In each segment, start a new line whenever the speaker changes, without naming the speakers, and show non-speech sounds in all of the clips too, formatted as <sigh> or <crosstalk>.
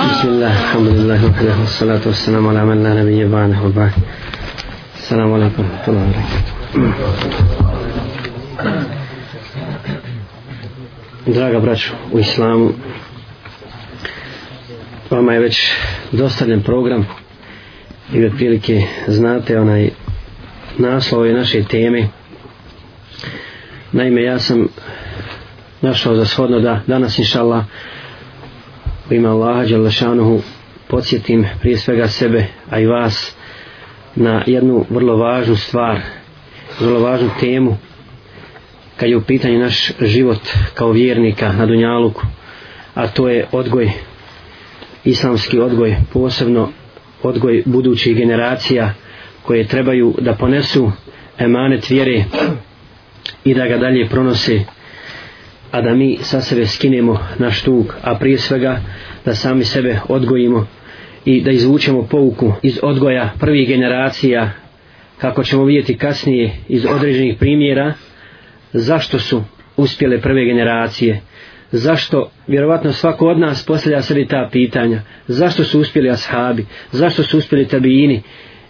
Bismillah, alhamdulillah, alhamdulillah, salatu wassalamu ala man la nabiyya ba'na wa ba'na. Assalamu alaikum wa rahmatullahi wa Draga braću u islamu, vama je već dostavljen program i od prilike znate onaj naslov i naše teme. Naime, ja sam našao za shodno da danas, inša Allah, u ime Allaha Đalešanuhu podsjetim prije svega sebe, a i vas, na jednu vrlo važnu stvar, vrlo važnu temu, kad je u pitanju naš život kao vjernika na Dunjaluku, a to je odgoj, islamski odgoj, posebno odgoj budućih generacija koje trebaju da ponesu emanet vjere i da ga dalje pronose vjernika a da mi sa sebe skinemo naš tug, a prije svega da sami sebe odgojimo i da izvučemo pouku iz odgoja prvih generacija, kako ćemo vidjeti kasnije iz određenih primjera, zašto su uspjele prve generacije, zašto vjerovatno svako od nas postavlja sebi ta pitanja, zašto su uspjeli ashabi, zašto su uspjeli tabijini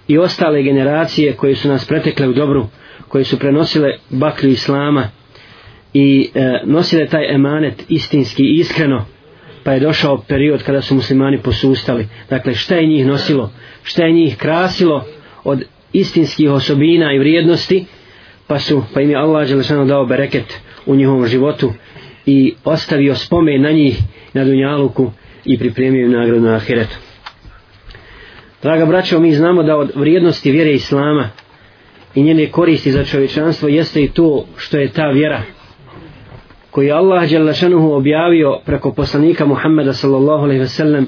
i ostale generacije koje su nas pretekle u dobru, koje su prenosile baklju islama, i e, nosile taj emanet istinski i iskreno pa je došao period kada su muslimani posustali dakle šta je njih nosilo šta je njih krasilo od istinskih osobina i vrijednosti pa su pa im je Allah Đelešanu dao bereket u njihovom životu i ostavio spomen na njih na Dunjaluku i pripremio nagradu na Ahiretu draga braćo mi znamo da od vrijednosti vjere Islama i njene koristi za čovječanstvo jeste i to što je ta vjera koji je Allah Đelešanuhu objavio preko poslanika Muhammeda sallallahu alaihi wasallam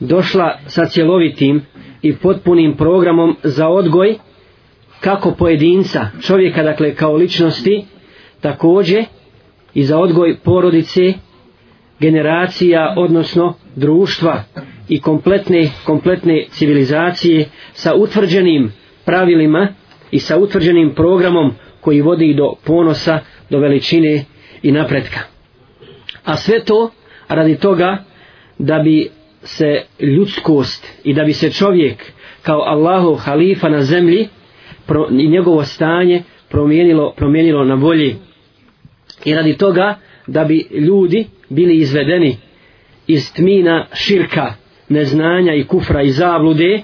došla sa cjelovitim i potpunim programom za odgoj kako pojedinca, čovjeka dakle kao ličnosti, takođe i za odgoj porodice, generacija, odnosno društva i kompletne, kompletne civilizacije sa utvrđenim pravilima i sa utvrđenim programom koji vodi do ponosa, do veličine, i napretka. A sve to radi toga da bi se ljudskost i da bi se čovjek kao Allahov halifa na zemlji pro, i njegovo stanje promijenilo, promijenilo na bolji. I radi toga da bi ljudi bili izvedeni iz tmina širka, neznanja i kufra i zablude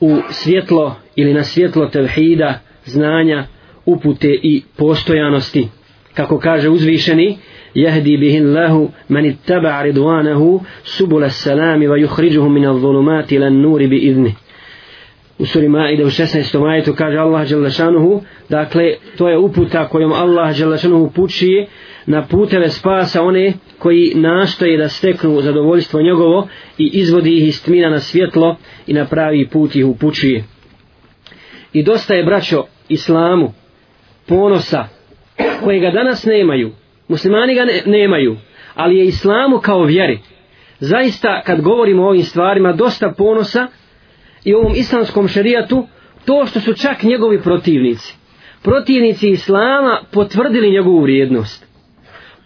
u svjetlo ili na svjetlo tevhida, znanja, upute i postojanosti kako kaže uzvišeni jehdi bihin lahu man ittaba ridwanahu subula salami wa yukhrijuhum min adh-dhulumati ila an-nuri bi idhni u suri Maide u 16. majetu kaže Allah Đelešanuhu dakle to je uputa kojom Allah Đelešanuhu puči na puteve spasa one koji nastoje da steknu zadovoljstvo njegovo i izvodi ih iz tmina na svjetlo i na pravi put ih upući. I dosta je braćo islamu ponosa koje ga danas nemaju, muslimani ga ne, nemaju, ali je islamu kao vjeri. Zaista kad govorimo o ovim stvarima dosta ponosa i ovom islamskom šerijatu, to što su čak njegovi protivnici, protivnici islama potvrdili njegovu vrijednost,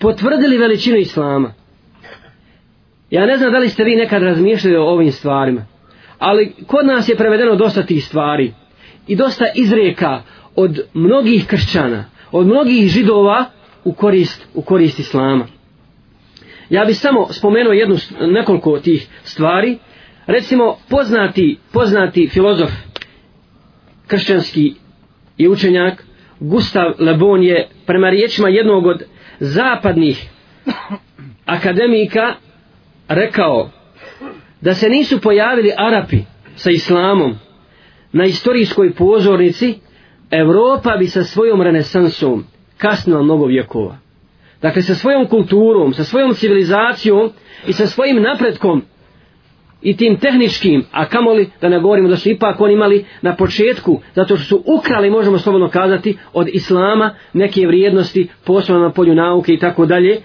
potvrdili veličinu islama. Ja ne znam da li ste vi nekad razmišljali o ovim stvarima, ali kod nas je prevedeno dosta tih stvari i dosta izreka od mnogih kršćana, od mnogih židova u korist, u korist islama. Ja bih samo spomenuo jednu, nekoliko tih stvari. Recimo, poznati, poznati filozof, kršćanski i učenjak, Gustav Le Bon je prema riječima jednog od zapadnih akademika rekao da se nisu pojavili Arapi sa islamom na istorijskoj pozornici Evropa bi sa svojom renesansom kasnila mnogo vjekova. Dakle, sa svojom kulturom, sa svojom civilizacijom i sa svojim napretkom i tim tehničkim, a kamoli da ne govorimo da su ipak oni imali na početku, zato što su ukrali, možemo slobodno kazati, od islama neke vrijednosti, posebno na polju nauke i tako dalje,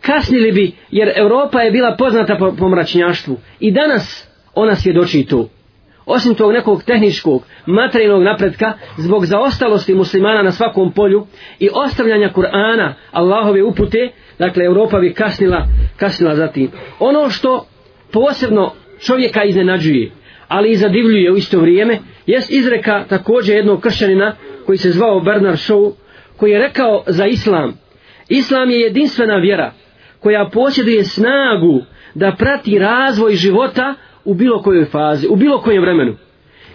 kasnili bi, jer Europa je bila poznata po, po mračnjaštvu. I danas ona svjedoči to osim tog nekog tehničkog, materijalnog napretka, zbog zaostalosti muslimana na svakom polju i ostavljanja Kur'ana, Allahove upute, dakle Europa bi kasnila, kasnila za tim. Ono što posebno čovjeka iznenađuje, ali i zadivljuje u isto vrijeme, jest izreka također jednog kršćanina koji se zvao Bernard Shaw, koji je rekao za Islam, Islam je jedinstvena vjera koja posjeduje snagu da prati razvoj života, u bilo kojoj fazi, u bilo kojem vremenu.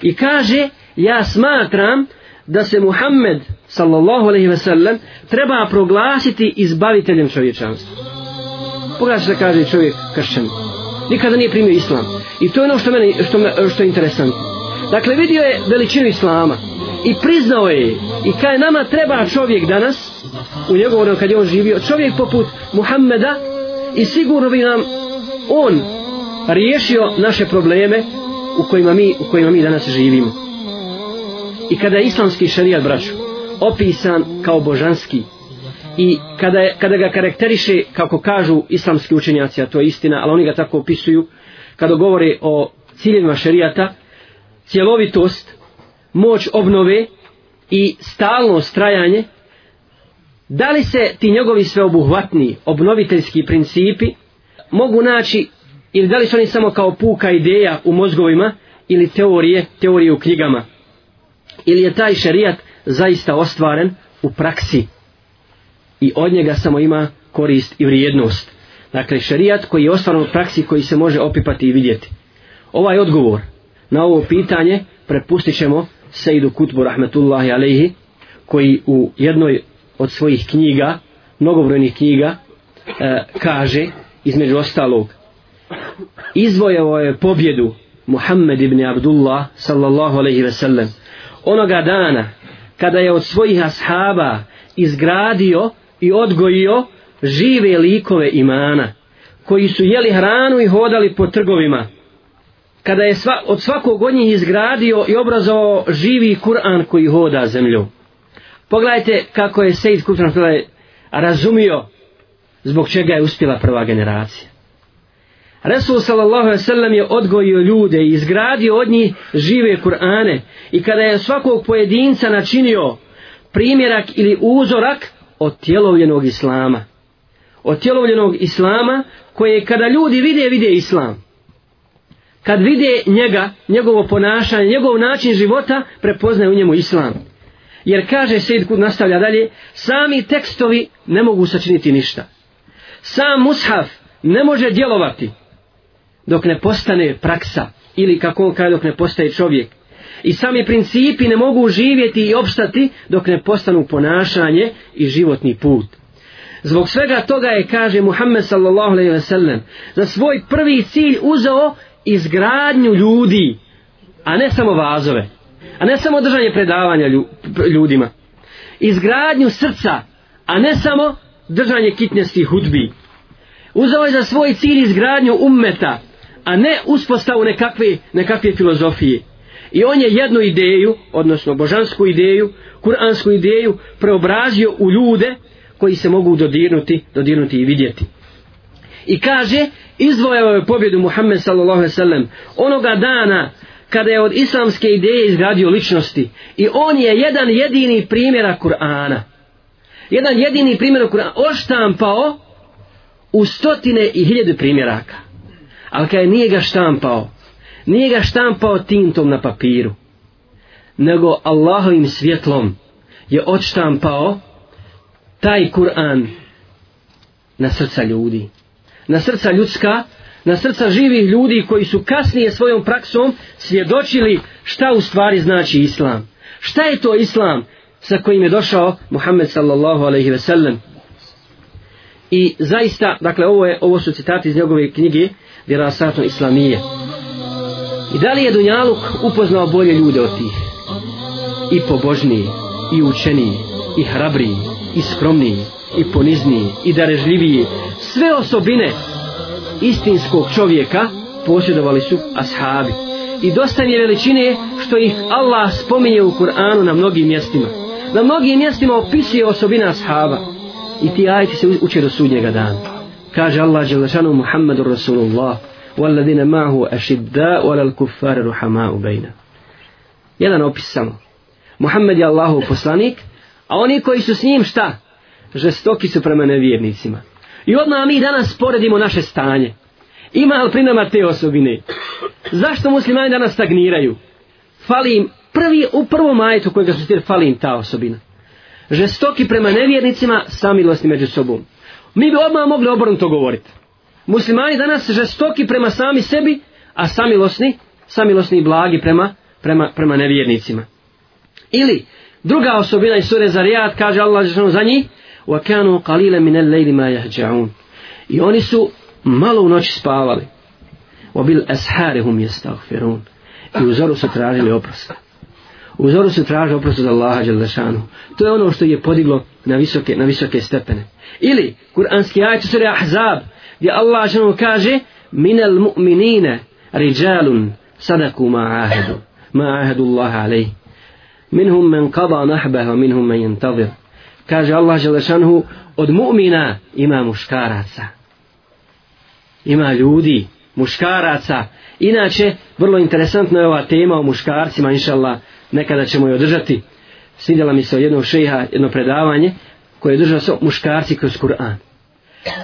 I kaže, ja smatram da se Muhammed, sallallahu alaihi ve sellem, treba proglasiti izbaviteljem čovječanstva. Pogledajte da kaže čovjek kršćan. Nikada nije primio islam. I to je ono što, meni, što, me, što je interesantno. Dakle, vidio je veličinu islama i priznao je i kaj nama treba čovjek danas, u njegovom kad je on živio, čovjek poput Muhammeda i sigurno bi nam on riješio naše probleme u kojima mi, u kojima mi danas živimo. I kada je islamski šarijat, braću, opisan kao božanski i kada, je, kada ga karakteriše, kako kažu islamski učenjaci, a to je istina, ali oni ga tako opisuju, kada govore o ciljevima šarijata, cjelovitost, moć obnove i stalno strajanje, da li se ti njegovi sveobuhvatni obnoviteljski principi mogu naći ili da li su oni samo kao puka ideja u mozgovima ili teorije, teorije u knjigama. Ili je taj šerijat zaista ostvaren u praksi i od njega samo ima korist i vrijednost. Dakle, šerijat koji je ostvaren u praksi koji se može opipati i vidjeti. Ovaj odgovor na ovo pitanje prepustit ćemo Sejdu Kutbu Rahmetullahi Aleyhi koji u jednoj od svojih knjiga, mnogobrojnih knjiga, e, kaže između ostalog izvojao je pobjedu Muhammed ibn Abdullah sallallahu alaihi ve sellem onoga dana kada je od svojih ashaba izgradio i odgojio žive likove imana koji su jeli hranu i hodali po trgovima kada je sva, od svakog od njih izgradio i obrazovao živi Kur'an koji hoda zemlju pogledajte kako je Sejid Kufran razumio zbog čega je uspjela prva generacija Resul sallallahu alejhi ve sellem je odgojio ljude i izgradio od njih žive Kur'ane i kada je svakog pojedinca načinio primjerak ili uzorak od tjelovljenog islama. Od tjelovljenog islama koje kada ljudi vide, vide islam. Kad vide njega, njegovo ponašanje, njegov način života, prepoznaju u njemu islam. Jer kaže Sejid Kud nastavlja dalje, sami tekstovi ne mogu sačiniti ništa. Sam mushaf ne može djelovati dok ne postane praksa ili kako on kaže dok ne postaje čovjek. I sami principi ne mogu živjeti i opstati dok ne postanu ponašanje i životni put. Zbog svega toga je, kaže Muhammed sallallahu alaihi ve sellem, za svoj prvi cilj uzeo izgradnju ljudi, a ne samo vazove, a ne samo držanje predavanja ljudima. Izgradnju srca, a ne samo držanje kitnjastih hudbi. Uzeo je za svoj cilj izgradnju ummeta, a ne uspostavu nekakve, nekakve filozofije. I on je jednu ideju, odnosno božansku ideju, kuransku ideju, preobrazio u ljude koji se mogu dodirnuti, dodirnuti i vidjeti. I kaže, izvojao je pobjedu Muhammed sallallahu sallam, onoga dana kada je od islamske ideje izgradio ličnosti. I on je jedan jedini primjera Kur'ana. Jedan jedini primjer Kur'ana oštampao u stotine i hiljade primjeraka ali kaj nije ga štampao, nije ga štampao tintom na papiru, nego Allahovim svjetlom je odštampao taj Kur'an na srca ljudi. Na srca ljudska, na srca živih ljudi koji su kasnije svojom praksom svjedočili šta u stvari znači Islam. Šta je to Islam sa kojim je došao Muhammed sallallahu alaihi ve sellem? I zaista, dakle ovo, je, ovo su citati iz njegove knjige, vjerovatno islamije i da li je Dunjaluk upoznao bolje ljude od tih i pobožniji i učeniji i hrabriji i skromniji i ponizniji i darežljiviji sve osobine istinskog čovjeka posjedovali su ashabi i dosta je veličine što ih Allah spominje u Kur'anu na mnogim mjestima na mnogim mjestima opisuje osobina ashaba i ti ajci se uče do sudnjega dana kaže Allah Đelešanu Muhammedu Rasulullah والذين معه أشداء ولا الكفار رحماء بينه jedan opis samo Muhammed je Allahu poslanik a oni koji su s njim šta žestoki su prema nevjernicima i odmah mi danas poredimo naše stanje ima li pri nama te osobine zašto muslimani danas stagniraju falim prvi u prvom majetu kojeg su stir falim ta osobina žestoki prema nevjernicima samilosni među sobom mi bi odmah mogli obrnuto govoriti. Muslimani danas žestoki prema sami sebi, a samilosni, samilosni i blagi prema, prema, prema nevjernicima. Ili, druga osobina iz sure Zarijat kaže Allah žešanu za njih, وَكَانُوا قَلِيلًا مِنَ اللَّيْلِ مَا يَهْجَعُونَ I oni su malo u noći spavali. وَبِلْ أَسْحَارِهُمْ يَسْتَغْفِرُونَ I u zoru su tražili oprosta. U zoru se traže oprost od Allaha Đelešanu. To je ono što je podiglo na visoke, na visoke stepene. Ili, kuranski ajče sura Ahzab, gdje Allah Đelešanu kaže, minel mu'minine riđalun sadaku ma'ahedu. Ma'ahedu Allah alaih. Minhum men kada nahbeha, minhum men jentavir. Kaže Allah Đelešanu, od mu'mina ima muškaraca. Ima ljudi, muškaraca. Inače, vrlo interesantna je ova tema o muškarcima, inša Allah, nekada ćemo je održati. Svidjela mi se od jednog šeha, jedno predavanje, koje je držao se muškarci kroz Kur'an.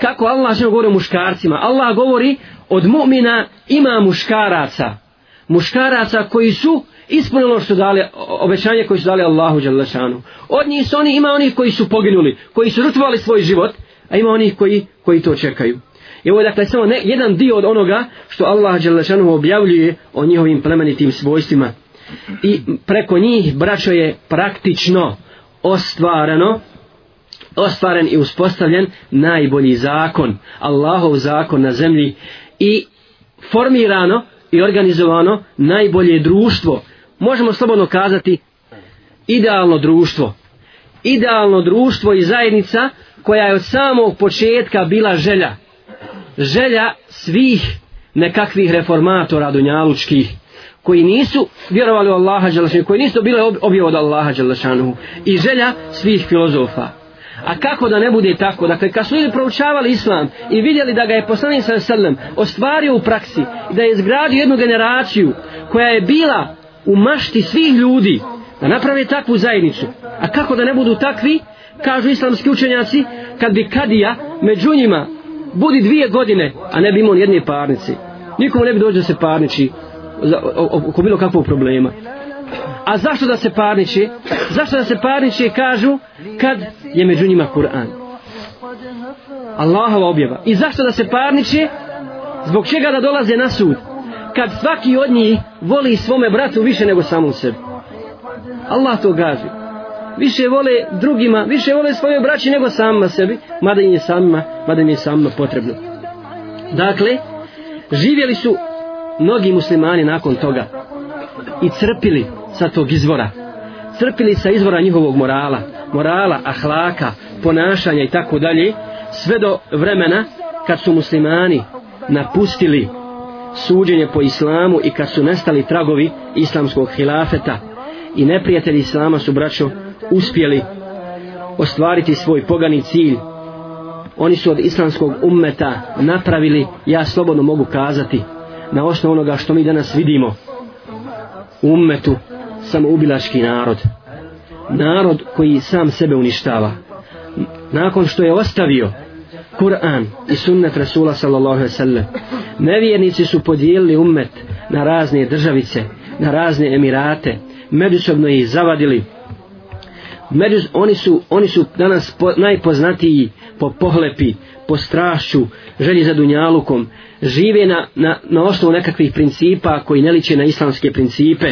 Kako Allah što govori o muškarcima? Allah govori od mu'mina ima muškaraca. Muškaraca koji su ispunili ono što dali, obećanje koje su dali Allahu Đalešanu. Od njih su oni, ima onih koji su poginuli, koji su rutvali svoj život, a ima onih koji, koji to čekaju. I ovo je dakle samo ne, jedan dio od onoga što Allah Đalešanu objavljuje o njihovim plemenitim svojstvima i preko njih braćo je praktično ostvareno ostvaren i uspostavljen najbolji zakon Allahov zakon na zemlji i formirano i organizovano najbolje društvo možemo slobodno kazati idealno društvo idealno društvo i zajednica koja je od samog početka bila želja želja svih nekakvih reformatora dunjalučkih koji nisu vjerovali u Allaha Đelešanu, koji nisu bile obje od Allaha Đelešanu i želja svih filozofa. A kako da ne bude tako? Dakle, kad su ili proučavali islam i vidjeli da ga je poslanik sa srlem ostvario u praksi i da je izgradio jednu generaciju koja je bila u mašti svih ljudi da naprave takvu zajednicu. A kako da ne budu takvi? Kažu islamski učenjaci, kad bi kadija među njima budi dvije godine, a ne bi imao jedne parnici. Nikomu ne bi dođe da se parniči za, oko bilo kakvog problema a zašto da se parniče zašto da se parniče kažu kad je među njima Kur'an Allahova objava i zašto da se parniče zbog čega da dolaze na sud kad svaki od njih voli svome bratu više nego samom sebi Allah to gaži više vole drugima, više vole svoje braći nego samima sebi, mada im je samima, mada im je samima potrebno. Dakle, živjeli su mnogi muslimani nakon toga i crpili sa tog izvora crpili sa izvora njihovog morala morala, ahlaka, ponašanja i tako dalje sve do vremena kad su muslimani napustili suđenje po islamu i kad su nestali tragovi islamskog hilafeta i neprijatelji islama su braćo uspjeli ostvariti svoj pogani cilj oni su od islamskog ummeta napravili ja slobodno mogu kazati na osnovu onoga što mi danas vidimo ummetu samoubilački narod narod koji sam sebe uništava nakon što je ostavio Kur'an i sunnet Rasula sallallahu alaihi sallam nevjernici su podijelili ummet na razne državice na razne emirate međusobno ih zavadili Medus, oni, su, oni su danas po, najpoznatiji po pohlepi po strašću, želji za dunjalukom, žive na, na, na osnovu nekakvih principa koji ne liče na islamske principe.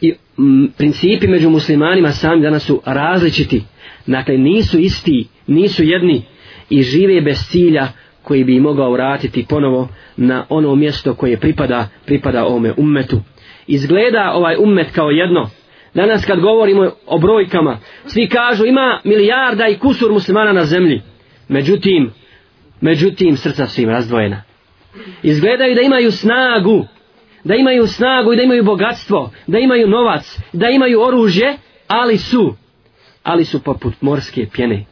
I m, principi među muslimanima sami danas su različiti. Dakle, nisu isti, nisu jedni i žive bez cilja koji bi mogao vratiti ponovo na ono mjesto koje pripada, pripada ovome ummetu. Izgleda ovaj ummet kao jedno. Danas kad govorimo o brojkama, svi kažu ima milijarda i kusur muslimana na zemlji. Međutim, međutim srca su im razdvojena. Izgledaju da imaju snagu, da imaju snagu i da imaju bogatstvo, da imaju novac, da imaju oružje, ali su, ali su poput morske pjene,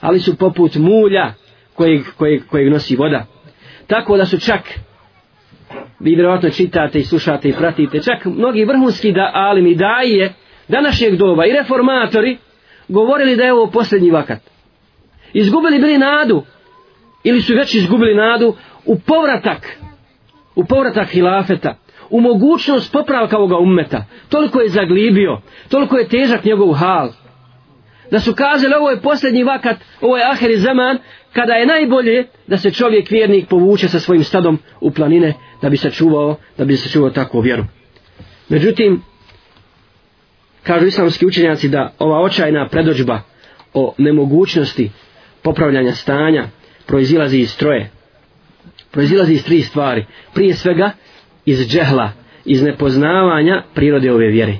ali su poput mulja kojeg, kojeg, kojeg nosi voda. Tako da su čak, vi vjerovatno čitate i slušate i pratite, čak mnogi vrhunski da, ali mi daje današnjeg doba i reformatori govorili da je ovo posljednji vakat. Izgubili bili nadu ili su već izgubili nadu u povratak u povratak hilafeta u mogućnost popravka ovoga ummeta toliko je zaglibio toliko je težak njegov hal da su kazali ovo je posljednji vakat ovo je aheri zaman kada je najbolje da se čovjek vjernik povuče sa svojim stadom u planine da bi sačuvao da bi sačuvao takvu vjeru međutim kažu islamski učenjaci da ova očajna predođba o nemogućnosti popravljanja stanja proizilazi iz troje. Proizilazi iz tri stvari. Prije svega iz džehla, iz nepoznavanja prirode ove vjere.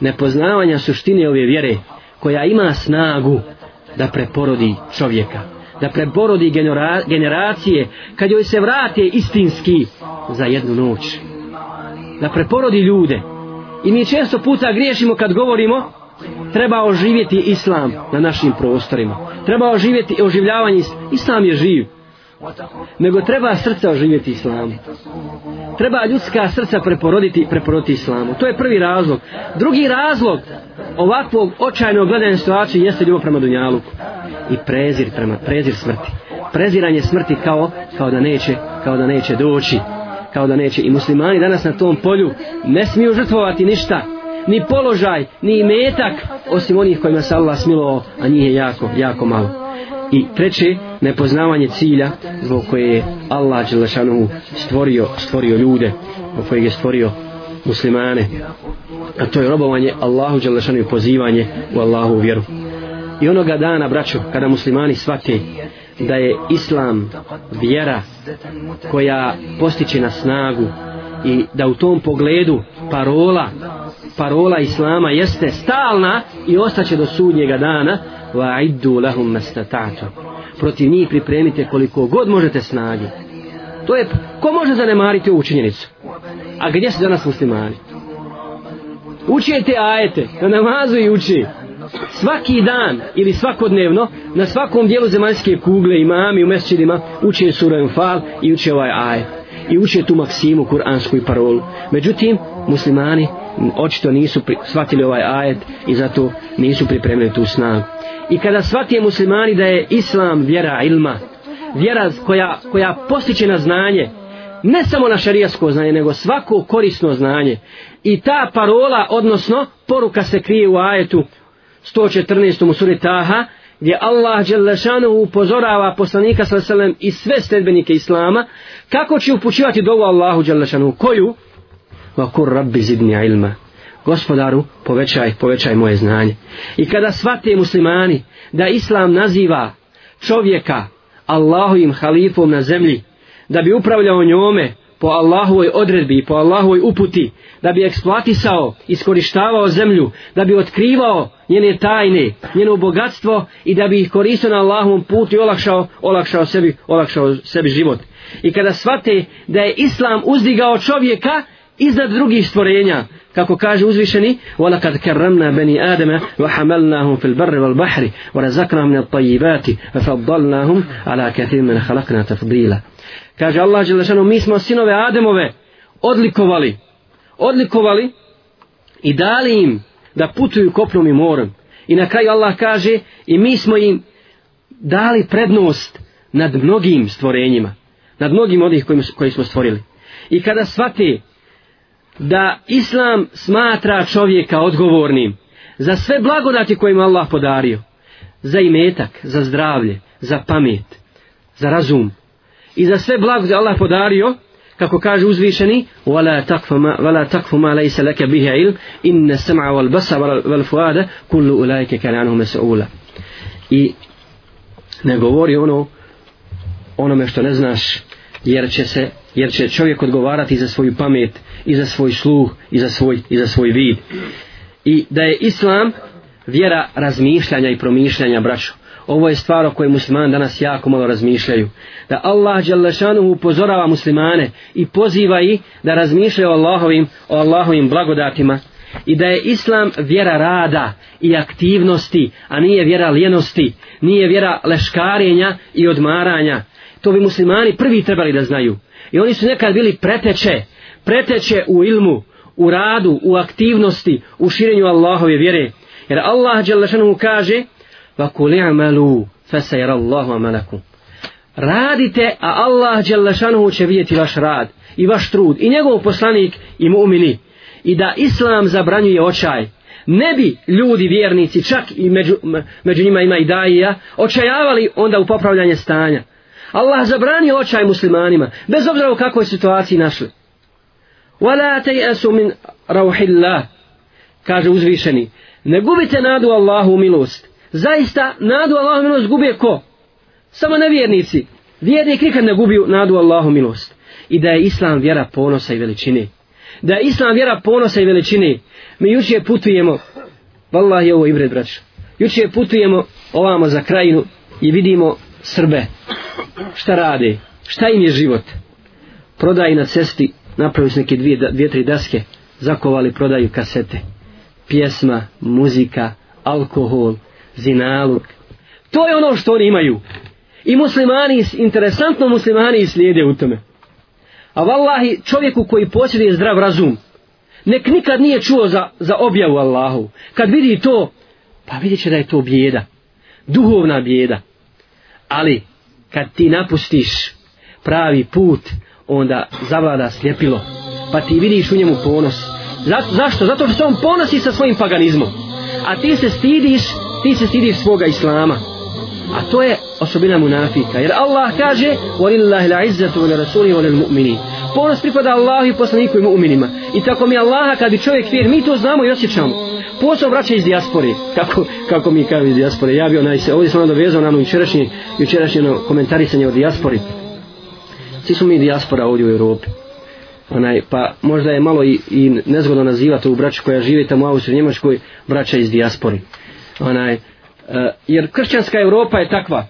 Nepoznavanja suštine ove vjere koja ima snagu da preporodi čovjeka da preborodi genera generacije kad joj se vrate istinski za jednu noć da preporodi ljude i mi često puta griješimo kad govorimo treba oživjeti islam na našim prostorima treba oživjeti oživljavanje islam je živ nego treba srca oživjeti islamu treba ljudska srca preporoditi preporoditi islamu to je prvi razlog drugi razlog ovakvog očajnog gledanja situacije jeste ljubav prema dunjaluku i prezir prema prezir smrti preziranje smrti kao kao da neće kao da neće doći kao da neće i muslimani danas na tom polju ne smiju žrtvovati ništa ni položaj, ni metak, osim onih kojima se Allah smilovao, a njih je jako, jako malo. I treće, nepoznavanje cilja zbog koje je Allah Đelešanu stvorio, stvorio ljude, zbog kojeg je stvorio muslimane. A to je robovanje Allahu Đelešanu i pozivanje u Allahu vjeru. I onoga dana, braćo, kada muslimani shvate da je Islam vjera koja postiče na snagu i da u tom pogledu parola parola islama jeste stalna i ostaće do sudnjega dana wa iddu lahum mastata'tu protiv njih pripremite koliko god možete snage to je ko može zanemariti ovu činjenicu a gdje su danas muslimani učite ajete na namazu i uči svaki dan ili svakodnevno na svakom dijelu zemaljske kugle imami u mesčinima uče sura enfal i uče ovaj ajet i uče tu maksimu kuransku i parolu. Međutim, muslimani očito nisu pri, shvatili ovaj ajet i zato nisu pripremili tu snagu. I kada shvatije muslimani da je islam vjera ilma, vjera koja, koja postiče na znanje, ne samo na šarijasko znanje, nego svako korisno znanje. I ta parola, odnosno poruka se krije u ajetu 114. suri Taha, gdje Allah Đelešanu upozorava poslanika sallam i sve sredbenike Islama, Kako će upućivati dovu Allahu Đalešanu? Koju? Vakur rabbi zidni ilma. Gospodaru, povećaj, povećaj moje znanje. I kada shvate muslimani da Islam naziva čovjeka Allahovim halifom na zemlji, da bi upravljao njome, po Allahovoj odredbi i po Allahovoj uputi, da bi eksploatisao, iskorištavao zemlju, da bi otkrivao njene tajne, njeno bogatstvo i da bi ih koristio na Allahovom putu i olakšao, olakšao, sebi, olakšao sebi život. I kada svate da je Islam uzdigao čovjeka iznad drugih stvorenja, kako kaže uzvišeni وَلَكَدْ كَرَّمْنَا بَنِي آدَمَ وَحَمَلْنَاهُمْ فِي الْبَرِّ وَالْبَحْرِ وَرَزَقْنَا مِنَ الطَّيِّبَاتِ وَفَضَّلْنَاهُمْ عَلَى كَثِيرٍ مِنَ خَلَقْنَا تَفْضِيلًا Kaže Allah Đelešanu, mi smo sinove Ademove odlikovali, odlikovali i dali im da putuju kopnom i morem. I na kraju Allah kaže, i mi smo im dali prednost nad mnogim stvorenjima, nad mnogim odih koji, koji smo stvorili. I kada shvate da Islam smatra čovjeka odgovornim za sve blagodati koje mu Allah podario, za imetak, za zdravlje, za pamet, za razum, i za sve blagodje Allah podario, kako kaže uzvišeni, وَلَا تَقْفُ مَا, وَلَا تقف ما لَيْسَ لَكَ بِهَا إِلْمْ إِنَّ السَّمْعَ وَالْبَسَ وَالْفُوَادَ كُلُّ أُولَيْكَ كَنَعَنُهُ مَسْعُولَ I ne govori ono onome što ne znaš, jer će se jer će čovjek odgovarati za svoju pamet i za svoj sluh i za svoj, i za svoj vid i da je islam vjera razmišljanja i promišljanja braćo ovo je stvar o kojoj musliman danas jako malo razmišljaju. Da Allah Đalešanu upozorava muslimane i poziva ih da razmišljaju o Allahovim, o Allahovim blagodatima. I da je Islam vjera rada i aktivnosti, a nije vjera ljenosti, nije vjera leškarenja i odmaranja. To bi muslimani prvi trebali da znaju. I oni su nekad bili preteče, preteče u ilmu, u radu, u aktivnosti, u širenju Allahove vjere. Jer Allah Đalešanu kaže... وَكُلِ عَمَلُوا فَسَيْرَ اللَّهُ عَمَلَكُمْ Radite, a Allah Đelešanu će vidjeti vaš rad i vaš trud i njegov poslanik i mu'mini. I da Islam zabranjuje očaj. Ne bi ljudi vjernici, čak i među, među njima ima i dajija, očajavali onda u popravljanje stanja. Allah zabrani očaj muslimanima, bez obzira u kakvoj situaciji našli. وَلَا تَيْأَسُ مِنْ رَوْحِ اللَّهِ Kaže uzvišeni, ne gubite nadu Allahu milost zaista nadu Allahu milost gube ko? Samo nevjernici. Vjernik nikad ne gubi nadu Allahu milost. I da je Islam vjera ponosa i veličine. Da je Islam vjera ponosa i veličine. Mi juče putujemo, vallahi ovo i vred brać, juče putujemo ovamo za krajinu i vidimo Srbe. Šta rade? Šta im je život? Prodaj na cesti, napravili su neke dvije, dvije, tri daske, zakovali, prodaju kasete. Pjesma, muzika, alkohol, zinaluk. To je ono što oni imaju. I muslimani, interesantno muslimani slijede u tome. A vallahi čovjeku koji posjeduje zdrav razum, nek nikad nije čuo za, za objavu Allahu. Kad vidi to, pa vidjet će da je to bijeda. Duhovna bijeda. Ali kad ti napustiš pravi put, onda zavlada sljepilo. Pa ti vidiš u njemu ponos. Za, zašto? Zato što on ponosi sa svojim paganizmom. A ti se stidiš ti se stidiš svoga islama a to je osobina munafika jer Allah kaže walillahi al-izzatu wa rasuli wa lil-mu'minin ponos pripada Allahu i poslaniku i mu'minima i tako mi Allaha kad bi čovjek vjer mi to znamo i osjećamo posao vraća iz dijaspore kako, kako mi kažem iz dijaspore ja bi onaj se ovdje sam dovezao na ono jučerašnje jučerašnje ono komentarisanje o dijaspori svi su mi dijaspora ovdje u Europi onaj, pa možda je malo i, i nezgodno nazivati u braću koja žive tamo u Austriju Njemačkoj braća iz dijaspori onaj, uh, jer kršćanska Europa je takva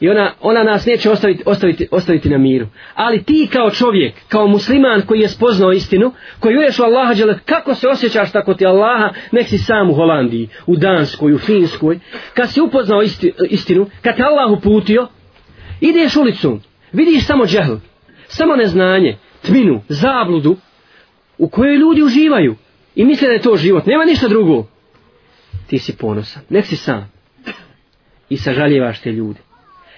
i ona, ona nas neće ostaviti, ostaviti, ostaviti na miru. Ali ti kao čovjek, kao musliman koji je spoznao istinu, koji uješ u Allaha, džele, kako se osjećaš tako ti Allaha, nek si sam u Holandiji, u Danskoj, u Finskoj, kad si upoznao isti, istinu, kad te Allah uputio, ideš ulicom, vidiš samo džehl, samo neznanje, tminu, zabludu, u kojoj ljudi uživaju i misle da je to život, nema ništa drugo ti si ponosan. Nek si sam. I sažaljevaš te ljude.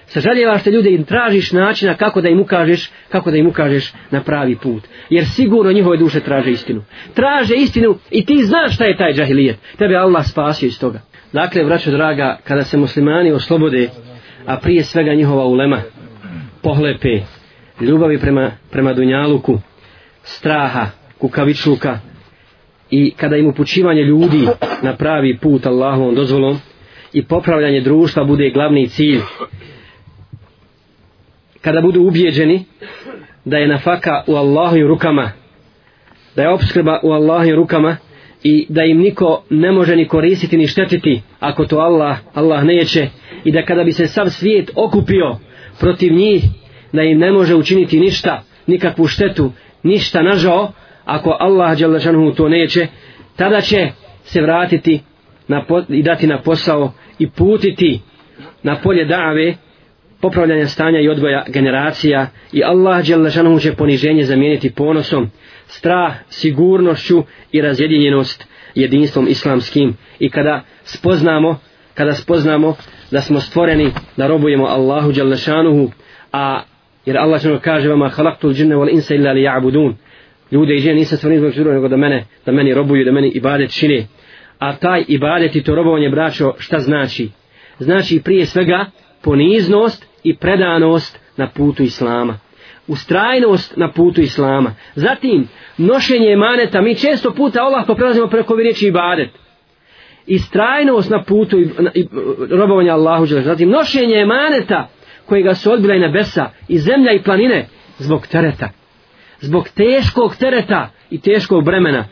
Sažaljevaš te ljude i tražiš načina kako da im ukažeš, kako da im ukažeš na pravi put. Jer sigurno njihove duše traže istinu. Traže istinu i ti znaš šta je taj džahilijet. Tebe Allah spasio iz toga. Dakle, vraćo draga, kada se muslimani oslobode, a prije svega njihova ulema, pohlepe, ljubavi prema, prema Dunjaluku, straha, kukavičluka, i kada im upućivanje ljudi na pravi put Allahovom dozvolom i popravljanje društva bude glavni cilj kada budu ubjeđeni da je nafaka u Allahovim rukama da je obskrba u Allahovim rukama i da im niko ne može ni koristiti ni štetiti ako to Allah Allah neće i da kada bi se sav svijet okupio protiv njih da im ne može učiniti ništa nikakvu štetu ništa nažao ako Allah Đalešanhu to neće, tada će se vratiti na po, i dati na posao i putiti na polje dave popravljanja stanja i odgoja generacija i Allah Đalešanhu će poniženje zamijeniti ponosom, strah, sigurnošću i razjedinjenost jedinstvom islamskim i kada spoznamo kada spoznamo da smo stvoreni da robujemo Allahu Đalešanuhu a jer Allah će kaže vama halaktul džinne wal insa illa li ja'budun ljude i žene nisam stvorio zbog žura nego da mene da meni robuju, da meni ibadet čine a taj ibadet i to robovanje braćo šta znači? znači prije svega poniznost i predanost na putu islama ustrajnost na putu islama zatim nošenje maneta mi često puta olahko prelazimo preko riječi ibadet i strajnost na putu robovanja Allahu Đelešanu. Zatim, nošenje emaneta kojega su odbila i nebesa, i zemlja i planine, zbog tereta zbog teškog tereta i teškog bremena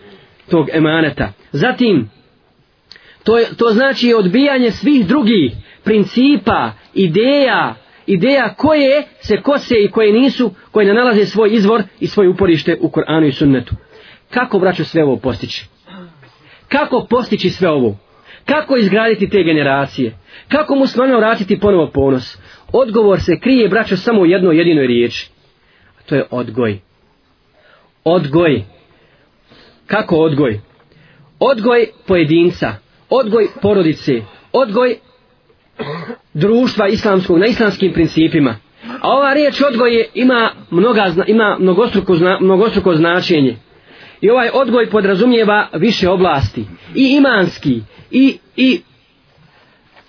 tog emaneta. Zatim, to, je, to znači odbijanje svih drugih principa, ideja, ideja koje se kose i koje nisu, koje ne nalaze svoj izvor i svoje uporište u Koranu i Sunnetu. Kako vraću sve ovo postići? Kako postići sve ovo? Kako izgraditi te generacije? Kako mu smanjno vratiti ponovo ponos? Odgovor se krije, braćo, samo u jednoj jedinoj riječi. A to je odgoj odgoj. Kako odgoj? Odgoj pojedinca, odgoj porodice, odgoj društva islamskog na islamskim principima. A ova riječ odgoj je, ima, mnoga, ima mnogostruko, zna, mnogostruko značenje. I ovaj odgoj podrazumijeva više oblasti. I imanski, i, i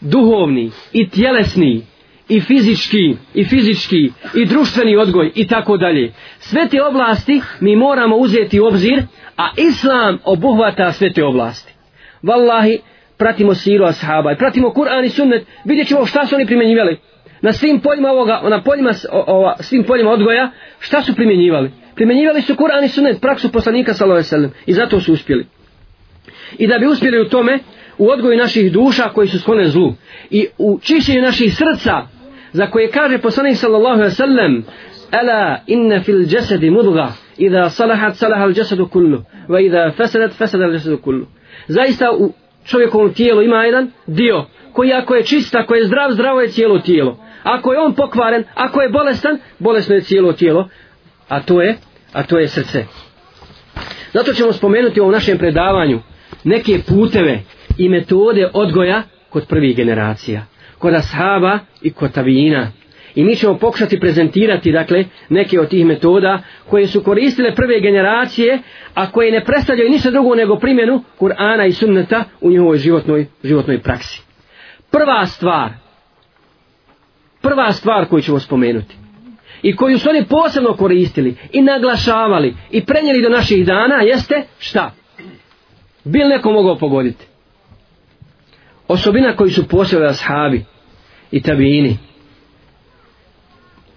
duhovni, i tjelesni, i fizički, i fizički, i društveni odgoj, i tako dalje. Sve te oblasti mi moramo uzeti u obzir, a Islam obuhvata sve te oblasti. Wallahi, pratimo siru ashaba i pratimo Kur'an i sunnet, vidjet ćemo šta su oni primjenjivali. Na svim poljima, ovoga, na poljima, ova, svim poljima odgoja, šta su primjenjivali? Primjenjivali su Kur'an i sunnet, praksu poslanika sallam i zato su uspjeli. I da bi uspjeli u tome, u odgoju naših duša koji su skone zlu i u čišćenju naših srca za koje kaže poslanik sallallahu alejhi ve sellem ala inna fil jasad mudgha idha salahat salaha al jasad kullu wa idha fasadat fasada al jasad kullu zaista u čovjekovom tijelu ima jedan dio koji ako je čist ako je zdrav zdravo je cijelo tijelo ako je on pokvaren ako je bolestan bolesno je cijelo tijelo a to je a to je srce zato ćemo spomenuti u našem predavanju neke puteve i metode odgoja kod prvih generacija kod ashaba i kod tabijina. I mi ćemo pokušati prezentirati dakle neke od tih metoda koje su koristile prve generacije, a koje ne predstavljaju ništa drugo nego primjenu Kur'ana i sunneta u njihovoj životnoj, životnoj praksi. Prva stvar, prva stvar koju ćemo spomenuti i koju su oni posebno koristili i naglašavali i prenijeli do naših dana jeste šta? Bil neko mogao pogoditi? Osobina koju su posebno ashabi, i tabiini.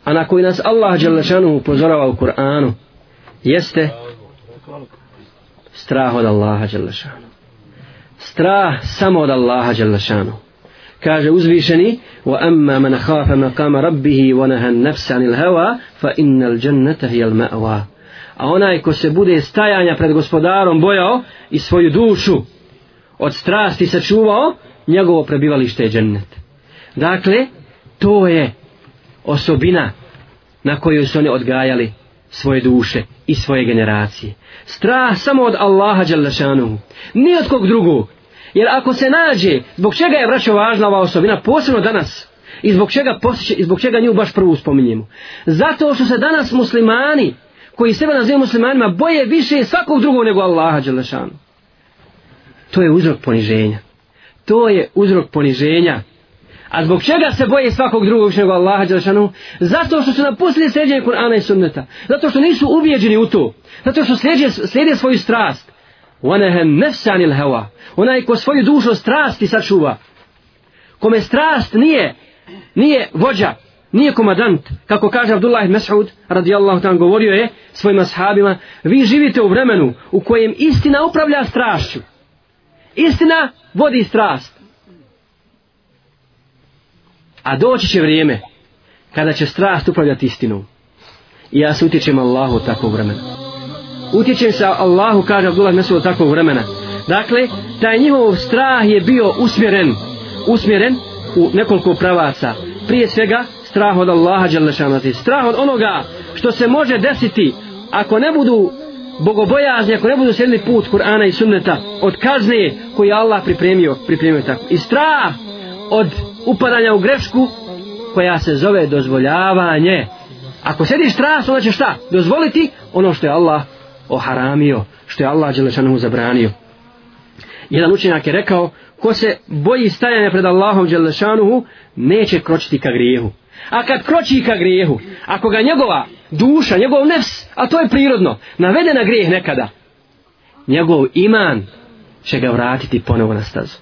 A na koji nas Allah Đalešanu upozorava u Kur'anu jeste strah od Allaha Đalešanu. Strah samo od Allaha Đalešanu. Kaže uzvišeni وَأَمَّا مَنَ خَافَ مَقَامَ رَبِّهِ وَنَهَا النَّفْسَ عَنِ الْهَوَا فَإِنَّ الْجَنَّةَ هِيَ الْمَأْوَا A onaj ko se bude stajanja pred gospodarom bojao i svoju dušu od strasti sačuvao, njegovo prebivalište je džennet. Dakle, to je osobina na kojoj su oni odgajali svoje duše i svoje generacije. Strah samo od Allaha Đalešanu, ni od kog drugog. Jer ako se nađe, zbog čega je vraćo važna ova osobina, posebno danas, i zbog čega, posjeća, i zbog čega nju baš prvo spominjemo. Zato što se danas muslimani, koji sebe nazivaju muslimanima, boje više svakog drugog nego Allaha Đalešanu. To je uzrok poniženja. To je uzrok poniženja. A zbog čega se boje svakog drugog učenog Allaha Đelešanu? Zato što su napustili sljeđenje Kur'ana i Sunneta. Zato što nisu ubijeđeni u to. Zato što slijede, slijede svoju strast. وَنَهَ نَفْسَنِ الْهَوَا Onaj ko svoju dušu strasti sačuva. Kome strast nije, nije vođa, nije komadant. Kako kaže Abdullah Mas'ud, radijallahu ta'an, govorio je svojim ashabima, vi živite u vremenu u kojem istina upravlja strašću. Istina vodi strast. A doći će vrijeme kada će strast upravljati istinom. I ja se utječem Allahu od takvog vremena. Utječem se Allahu, kaže Abdullah Mesu od takvog vremena. Dakle, taj njihov strah je bio usmjeren, usmjeren u nekoliko pravaca. Prije svega, strah od Allaha Đalešanati. Strah od onoga što se može desiti ako ne budu bogobojazni, ako ne budu sjedili put Kur'ana i Sunneta od kazne koji je Allah pripremio, pripremio tako. I strah od upadanja u grešku koja se zove dozvoljavanje. Ako sediš strast, onda će šta? Dozvoliti ono što je Allah oharamio, što je Allah Đelešanomu zabranio. Jedan učenjak je rekao, ko se boji stajanja pred Allahom Đelešanomu, neće kročiti ka grijehu. A kad kroči ka grijehu, ako ga njegova duša, njegov nefs, a to je prirodno, navede na grijeh nekada, njegov iman će ga vratiti ponovo na stazu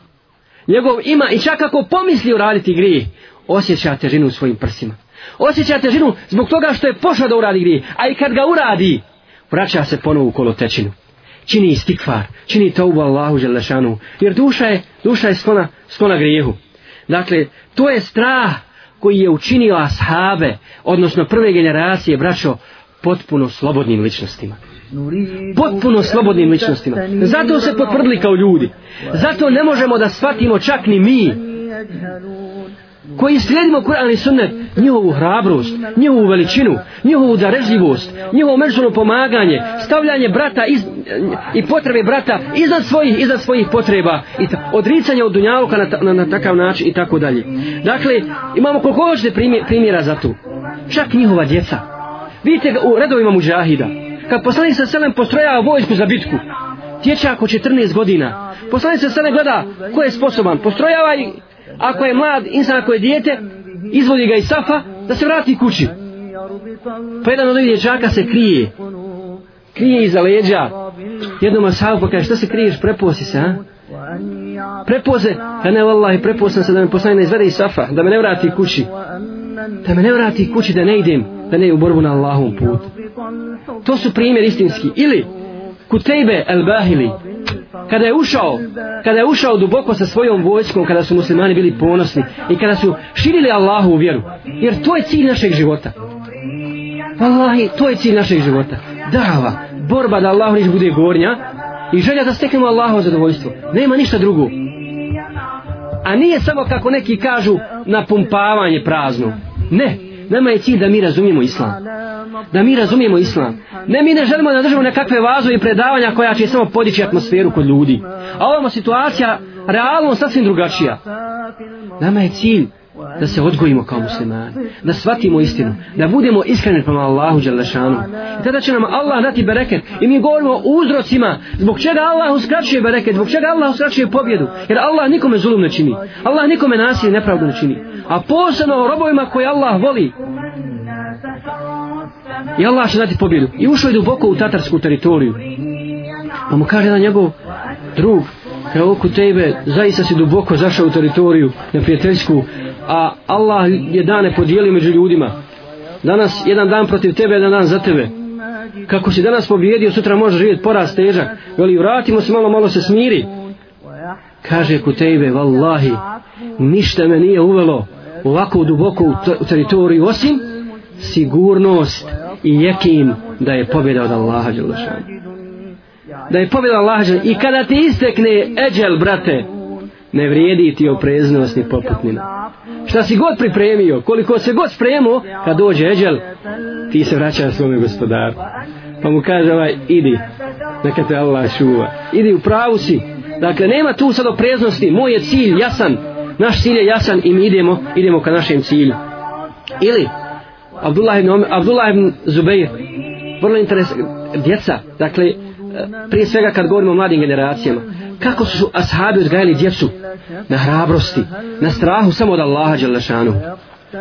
njegov ima i čak ako pomisli uraditi grijeh, osjeća težinu u svojim prsima. Osjeća težinu zbog toga što je pošao da uradi grijeh, a i kad ga uradi, vraća se ponovo u kolo tečinu. Čini istikvar, čini to u Allahu želešanu, jer duša je, duša je sklona, sklona grijehu. Dakle, to je strah koji je učinio ashave, odnosno prve generacije, braćo, potpuno slobodnim ličnostima potpuno slobodnim ličnostima zato se potvrdili kao ljudi zato ne možemo da shvatimo čak ni mi koji slijedimo Kur'an i Sunnet njihovu hrabrost, njihovu veličinu njihovu darežljivost, njihovo međusobno pomaganje stavljanje brata iz, i potrebe brata iznad svojih, iznad svojih potreba i ta, odricanje od dunjaluka na, na, na, takav način i tako dalje dakle imamo koliko hoćete primjera za to čak njihova djeca vidite u redovima mužahida kad poslanik sa selem postroja vojsku za bitku. Dječak od 14 godina. Poslanik sa selem gleda ko je sposoban. Postrojava i ako je mlad, insan ako je dijete, izvodi ga iz safa da se vrati kući. Pa jedan od ovih dječaka se krije. Krije iza leđa. Jednom asavu pa kaže šta se kriješ, preposi se, a? Prepoze, a ne vallahi, preposam se da me poslanik ne izvede iz safa, da me ne vrati kući. Da me ne vrati kući, da ne idem da ne u borbu na Allahom put. To su primjer istinski. Ili Kutejbe el Bahili, kada je ušao, kada je ušao duboko sa svojom vojskom, kada su muslimani bili ponosni i kada su širili Allahu u vjeru. Jer to je cilj našeg života. Allahi, to je cilj našeg života. Dava, borba da Allahu niš bude gornja i želja da steknemo Allahu zadovoljstvo. Nema ništa drugo. A nije samo kako neki kažu napumpavanje prazno. Ne, Nama je cilj da mi razumijemo islam. Da mi razumijemo islam. Ne, mi ne želimo da držimo nekakve vazu i predavanja koja će samo podići atmosferu kod ljudi. A ovamo situacija realno sasvim drugačija. Nama je cilj da se odgojimo kao muslimani, da shvatimo istinu, da budemo iskreni prema Allahu Đalešanu. I tada će nam Allah dati bereket i mi govorimo o uzrocima zbog čega Allah uskraćuje bereket, zbog čega Allah uskraćuje pobjedu. Jer Allah nikome zulum ne čini, Allah nikome nasilje nepravdu ne čini. A posebno robovima koje Allah voli. I Allah će dati pobjedu. I ušao je duboko u tatarsku teritoriju. Pa mu kaže na njegov drug, Evo kod tebe, zaista si duboko zašao u teritoriju neprijateljsku, a Allah je dane podijelio među ljudima. Danas jedan dan protiv tebe, jedan dan za tebe. Kako si danas pobjedio, sutra možeš živjeti poraz težak. Veli, vratimo se malo, malo se smiri. Kaže Kutejbe, vallahi, ništa me nije uvelo ovako duboko u, u teritoriju, osim sigurnost i jekim da je pobjeda od Allaha Đelešan. Da je pobjeda Allaha I kada ti istekne eđel, brate, ne vrijedi ti opreznost ni poputnina šta si god pripremio, koliko se god spremio, kad dođe Eđel, ti se vraćaš svome gospodaru. Pa mu kaže ovaj, idi, neka te Allah čuva. Idi, u pravu si. Dakle, nema tu sad opreznosti, moj je cilj jasan. Naš cilj je jasan i mi idemo, idemo ka našem cilju. Ili, Abdullah ibn, Abdullah ibn Zubeir, vrlo interesantno, djeca, dakle, eh, prije svega kad govorimo o mladim generacijama, kako su ashabi odgajali djecu na hrabrosti, na strahu samo od Allaha Đalešanu.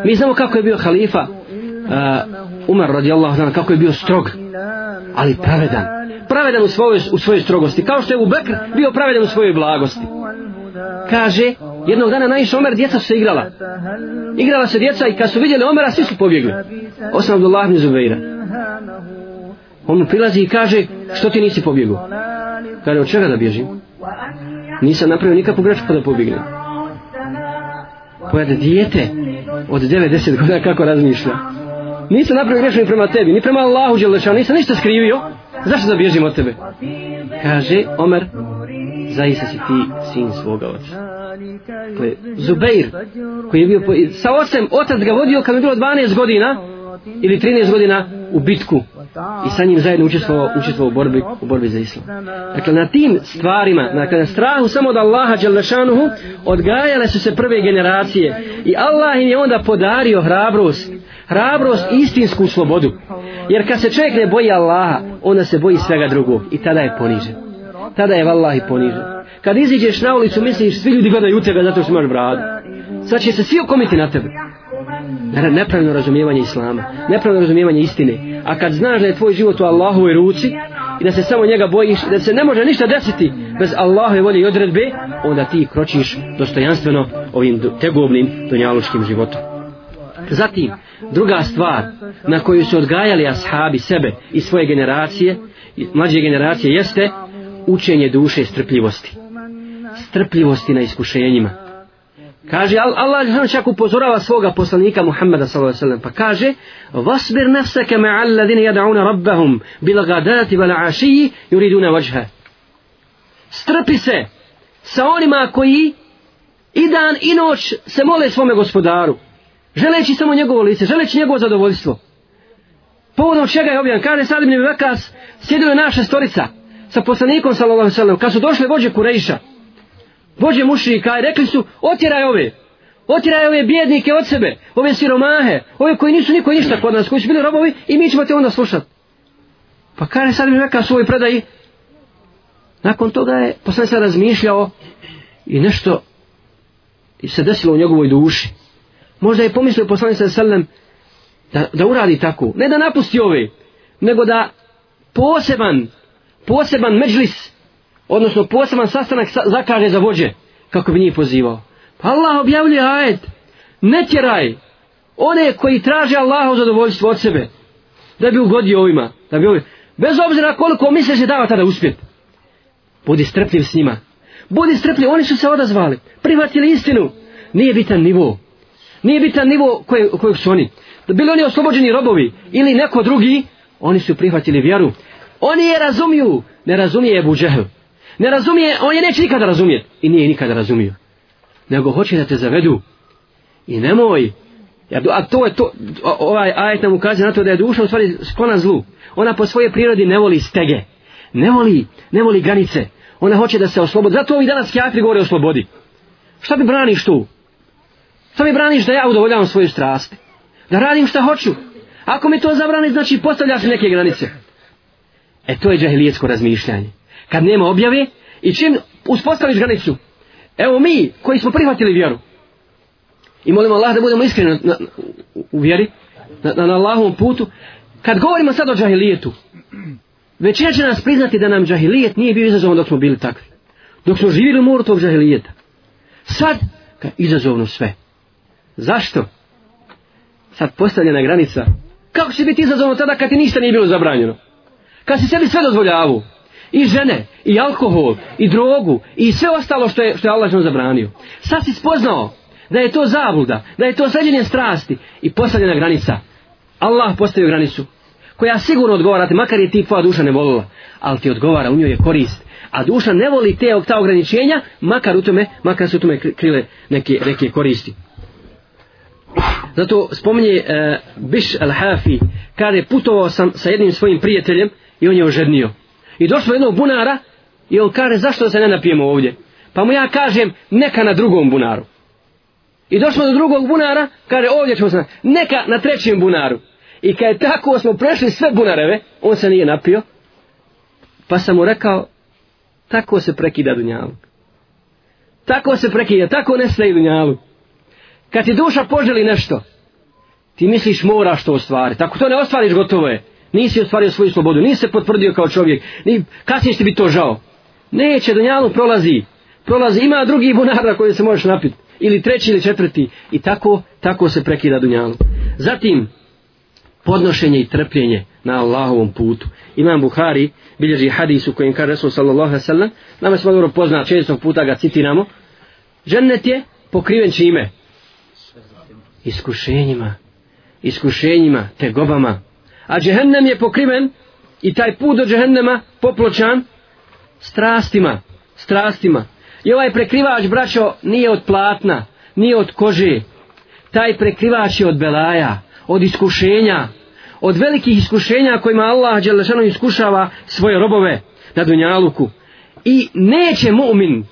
Mi znamo kako je bio halifa uh, Umar radijallahu ta'ala, kako je bio strog, ali pravedan. Pravedan u svojoj, u svojoj strogosti, kao što je u Bekr bio pravedan u svojoj blagosti. Kaže, jednog dana najviš Omer djeca su se igrala. Igrala se djeca i kad su vidjeli Omera, svi su pobjegli. Osam Abdullah ibn Zubeira. On mu prilazi i kaže, što ti nisi pobjegao? Kaže, od čega da bježim? Nisam napravio nikakvu grešku da pobignem. Pojede dijete od 90 godina kako razmišlja. Nisam napravio grešku ni prema tebi, ni prema Allahu Đelešanu, nisam ništa skrivio. Zašto da bježim od tebe? Kaže, Omer, zaista si ti sin svoga oca. Koji je Zubeir, koji je bio sa osem, otac ga vodio kad mi je bilo 12 godina, ili 13 godina u bitku i sa njim zajedno učestvovao učestvovao u borbi u borbi za islam. Dakle na tim stvarima, na dakle, kada strahu samo od Allaha dželle odgajale su se prve generacije i Allah im je onda podario hrabrost, hrabrost i istinsku slobodu. Jer kad se čovjek ne boji Allaha, onda se boji svega drugog i tada je ponižen. Tada je vallahi ponižen. Kad iziđeš na ulicu, misliš svi ljudi gledaju u tebe zato što imaš bradu. Sad će se svi okomiti na tebe nepravno razumijevanje islama nepravno razumijevanje istine a kad znaš da je tvoj život u Allahovoj ruci i da se samo njega bojiš da se ne može ništa desiti bez Allahove volje i odredbe onda ti kročiš dostojanstveno ovim tegobnim dunjaluškim životom zatim druga stvar na koju su odgajali ashabi sebe i svoje generacije mlađe generacije jeste učenje duše strpljivosti strpljivosti na iskušenjima Kaže Allah je čak upozorava svoga poslanika Muhammeda s.a.v. pa kaže Vasbir nafseke me alladine jada'una rabbahum bil gadati vala ašiji juriduna vajha. Strpi se sa onima koji i dan i noć se mole svome gospodaru. Želeći samo njegovo lice, želeći njegovo zadovoljstvo. Povodom čega je objavljan, kaže sad mi vekas, sjedio je naša storica sa poslanikom s.a.v. kad su došle vođe Kurejša vođe mušrika i rekli su otjeraj ove otjeraj ove bjednike od sebe ove siromahe ove koji nisu niko ništa kod nas koji su bili robovi i mi ćemo te onda slušat pa kada sad mi neka svoj predaj nakon toga je poslije sad razmišljao i nešto i se desilo u njegovoj duši možda je pomislio poslanik sa sallam da, da uradi tako ne da napusti ove nego da poseban poseban međlis odnosno poseban sastanak sa, zakaže za vođe, kako bi njih pozivao. Pa Allah objavljuje ajed, ne tjeraj one koji traže Allaha u zadovoljstvo od sebe, da bi ugodio ovima, da bi ovima. Bez obzira koliko misliš da dava tada uspjet, budi strpljiv s njima. Budi strpljiv, oni su se odazvali, prihvatili istinu, nije bitan nivo. Nije bitan nivo koje, kojeg su oni. Bili oni oslobođeni robovi ili neko drugi, oni su prihvatili vjeru. Oni je razumiju, ne razumije Ebu Džehl. Ne razumije, on je neće nikada razumjeti. I nije nikada razumio. Nego hoće da te zavedu. I nemoj. Ja, a to je to, ovaj ajet nam ukazuje na to da je duša u stvari sklona zlu. Ona po svojoj prirodi ne voli stege. Ne voli, ne voli granice. Ona hoće da se oslobodi. Zato ovi danas kjafri govore o slobodi. Šta mi braniš tu? Šta mi braniš da ja udovoljavam svoju strast? Da radim šta hoću? Ako mi to zabrani, znači postavljaš neke granice. E to je džahilijetsko razmišljanje kad nema objave i čim uspostaviš granicu evo mi koji smo prihvatili vjeru i molimo Allah da budemo iskreni na, na, u vjeri na, na, na Allahovom putu kad govorimo sad o džahilijetu većina će nas priznati da nam džahilijet nije bio izazovan dok smo bili takvi dok smo živjeli u moru tog džahilijeta sad ka izazovno sve zašto sad postavljena granica kako će biti izazovno tada kad ti ništa nije bilo zabranjeno kad si sebi sve dozvoljavu i žene, i alkohol, i drogu, i sve ostalo što je, što je Allah žena zabranio. Sad si spoznao da je to zabluda, da je to sređenje strasti i postavljena granica. Allah postavio granicu koja sigurno odgovara, makar je ti tvoja duša ne volila, ali ti odgovara, u njoj je korist. A duša ne voli te, ta ograničenja, makar, u tome, makar se u tome krile neke, neke koristi. Zato spominje uh, e, Bish al-Hafi, kada je putovao sam sa jednim svojim prijateljem i on je ožednio. I došlo jednog bunara i on kaže zašto se ne napijemo ovdje? Pa mu ja kažem neka na drugom bunaru. I došlo do drugog bunara, kaže ovdje ćemo se neka na trećem bunaru. I kad je tako smo prešli sve bunareve, on se nije napio. Pa sam mu rekao, tako se prekida dunjalu. Tako se prekida, tako ne sve dunjalu. Kad ti duša poželi nešto, ti misliš moraš to ostvariti. Ako to ne ostvariš, gotovo je nisi ostvario svoju slobodu, nisi se potvrdio kao čovjek, ni, kasnije će ti biti to žao. Neće, Dunjaluk prolazi, prolazi, ima drugi bunara koji se možeš napiti, ili treći ili četvrti, i tako, tako se prekida Dunjaluk. Zatim, podnošenje i trpljenje na Allahovom putu. Imam Buhari bilježi hadis u kojem kaže Resul sallallahu alaihi sallam, nama smo dobro pozna, čestog puta ga citiramo, žennet je pokriven čime? Iskušenjima, iskušenjima, tegobama, gobama, A džehennem je pokriven i taj put do džehennema popločan strastima, strastima. I ovaj prekrivač, braćo, nije od platna, nije od kože. Taj prekrivač je od belaja, od iskušenja, od velikih iskušenja kojima Allah Đelešano iskušava svoje robove na Dunjaluku. I neće mu'min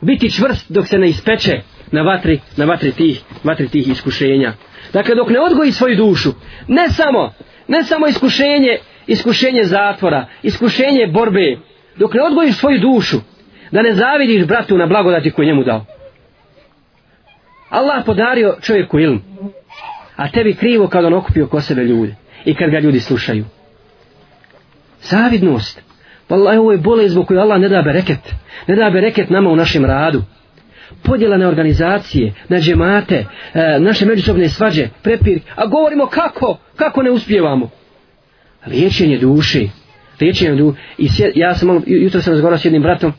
biti čvrst dok se ne ispeče na vatri, na vatri, tih, vatri tih iskušenja. Dakle, dok ne odgoji svoju dušu, ne samo ne samo iskušenje, iskušenje zatvora, iskušenje borbe, dok ne odgojiš svoju dušu, da ne zavidiš bratu na blagodati koju njemu dao. Allah podario čovjeku ilm, a tebi krivo kad on okupio ko sebe ljude i kad ga ljudi slušaju. Zavidnost. Pa Allah, ovo je bolest zbog koju Allah ne da bereket. Ne da bereket nama u našem radu podjela na organizacije, na džemate, e, naše međusobne svađe, prepir, a govorimo kako, kako ne uspjevamo. Liječenje duši, liječenje duši, i sjed, ja sam malo, jutro sam razgovarao s jednim bratom,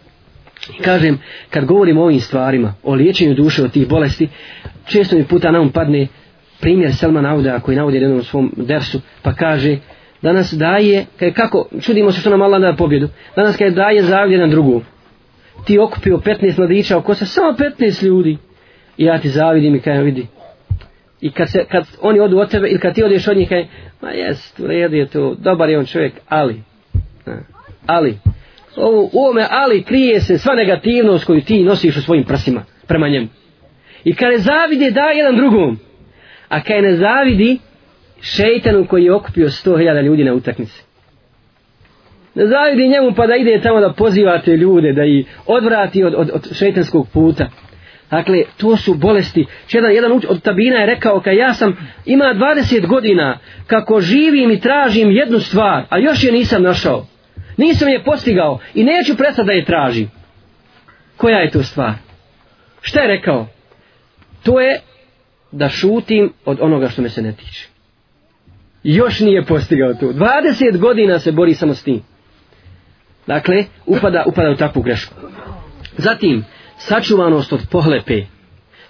i kažem, kad govorim o ovim stvarima, o liječenju duše od tih bolesti, često mi puta na um padne primjer Selma Nauda, koji navodi jednom svom dersu, pa kaže, danas daje, kaj kako, čudimo se što nam Allah da pobjedu, danas kaj daje zavlje na drugu, ti okupio 15 mladića oko se samo 15 ljudi i ja ti zavidim i kajem vidi i kad, se, kad oni odu od tebe ili kad ti odeš od njih kajem ma jes, u redu je to, dobar je on čovjek ali ali ovo, u ovome ali krije se sva negativnost koju ti nosiš u svojim prsima prema njemu i kada zavidi da jedan drugom a kada ne zavidi šeitanu koji je okupio 100.000 ljudi na utaknici zavidi njemu pa da ide tamo da pozivate ljude, da ih odvrati od, od, od šetanskog puta. Dakle, to su bolesti. Jedan, jedan od tabina je rekao, kad ja sam, ima 20 godina, kako živim i tražim jednu stvar, a još je nisam našao. Nisam je postigao i neću prestati da je tražim. Koja je to stvar? Šta je rekao? To je da šutim od onoga što me se ne tiče. Još nije postigao to. 20 godina se bori samo s tim. Dakle, upada, upada u takvu grešku. Zatim, sačuvanost od pohlepe.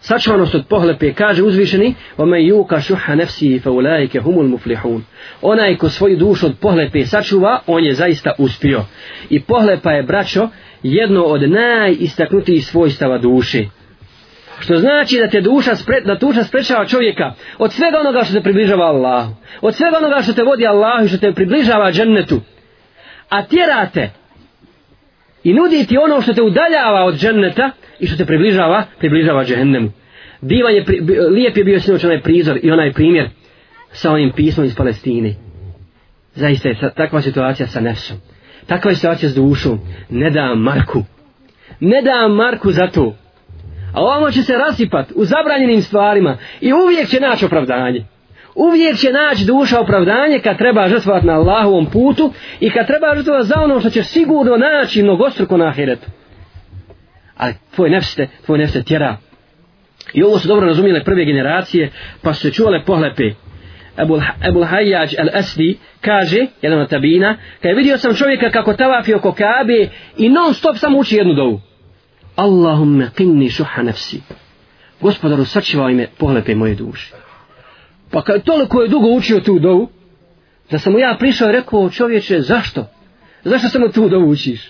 Sačuvanost od pohlepe kaže uzvišeni Ome juka šuha nefsi fa ulajke humul muflihun. Onaj ko svoju dušu od pohlepe sačuva, on je zaista uspio. I pohlepa je, braćo, jedno od najistaknutijih svojstava duše. Što znači da te duša spre, da duša sprečava čovjeka od svega onoga što te približava Allahu. Od svega onoga što te vodi Allahu i što te približava džennetu. A tjerate i nudi ti ono što te udaljava od dženneta i što te približava, približava džehennemu. Divan je, lijep je bio sinoć onaj prizor i onaj primjer sa onim pismom iz Palestine. Zaista je takva situacija sa nefsom. Takva je situacija s dušom. Ne da Marku. Ne da Marku za to. A ovamo će se rasipat u zabranjenim stvarima i uvijek će naći opravdanje. Uvijek će naći duša opravdanje kad treba žrtvovati na Allahovom putu i kad treba žrtvovati za ono što će sigurno naći mnogostruko na ahiretu. Ali tvoj nefste, tvoj nefste tjera. I ovo su dobro razumijele prve generacije, pa su se čuvale pohlepe. Ebul Hayyaj al Asdi kaže, jedan od tabina, kad je vidio sam čovjeka kako tavafi oko Kabe i non stop samo uči jednu dovu. Allahumme qinni šuha nefsi. Gospodaru, sačivaj me pohlepe moje duše. Pa kad toliko je dugo učio tu dovu, da sam mu ja prišao i rekao, čovječe, zašto? Zašto samo tu dovu učiš?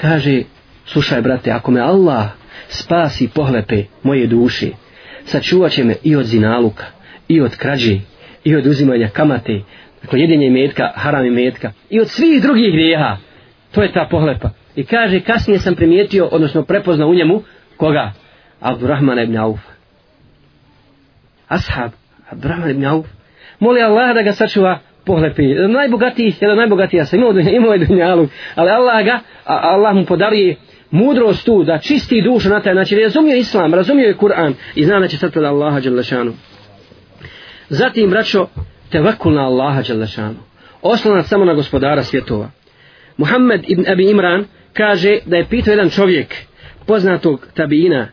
Kaže, slušaj, brate, ako me Allah spasi pohlepe moje duše, sačuvat će me i od zinaluka, i od krađe, i od uzimanja kamate, dakle jedinje metka, harami metka, i od svih drugih grijeha. To je ta pohlepa. I kaže, kasnije sam primijetio, odnosno prepoznao u njemu, koga? Abdurrahmana ibn Auf. Ashab, Abdurrahman ibn Auf, moli Allaha da ga sačuva pohlepi. Najbogatiji, jedan najbogatiji, ja sam imao, imao je dunjalu, ali Allah ga, a, Allah mu podari mudrost tu, da čisti dušu na taj način, razumio Islam, razumio je Kur'an i zna da će sad pred Allaha Đalešanu. Zatim, braćo, tevakul na Allaha Đalešanu. Oslanac samo na gospodara svjetova. Muhammed ibn Abi Imran kaže da je pitao jedan čovjek poznatog tabina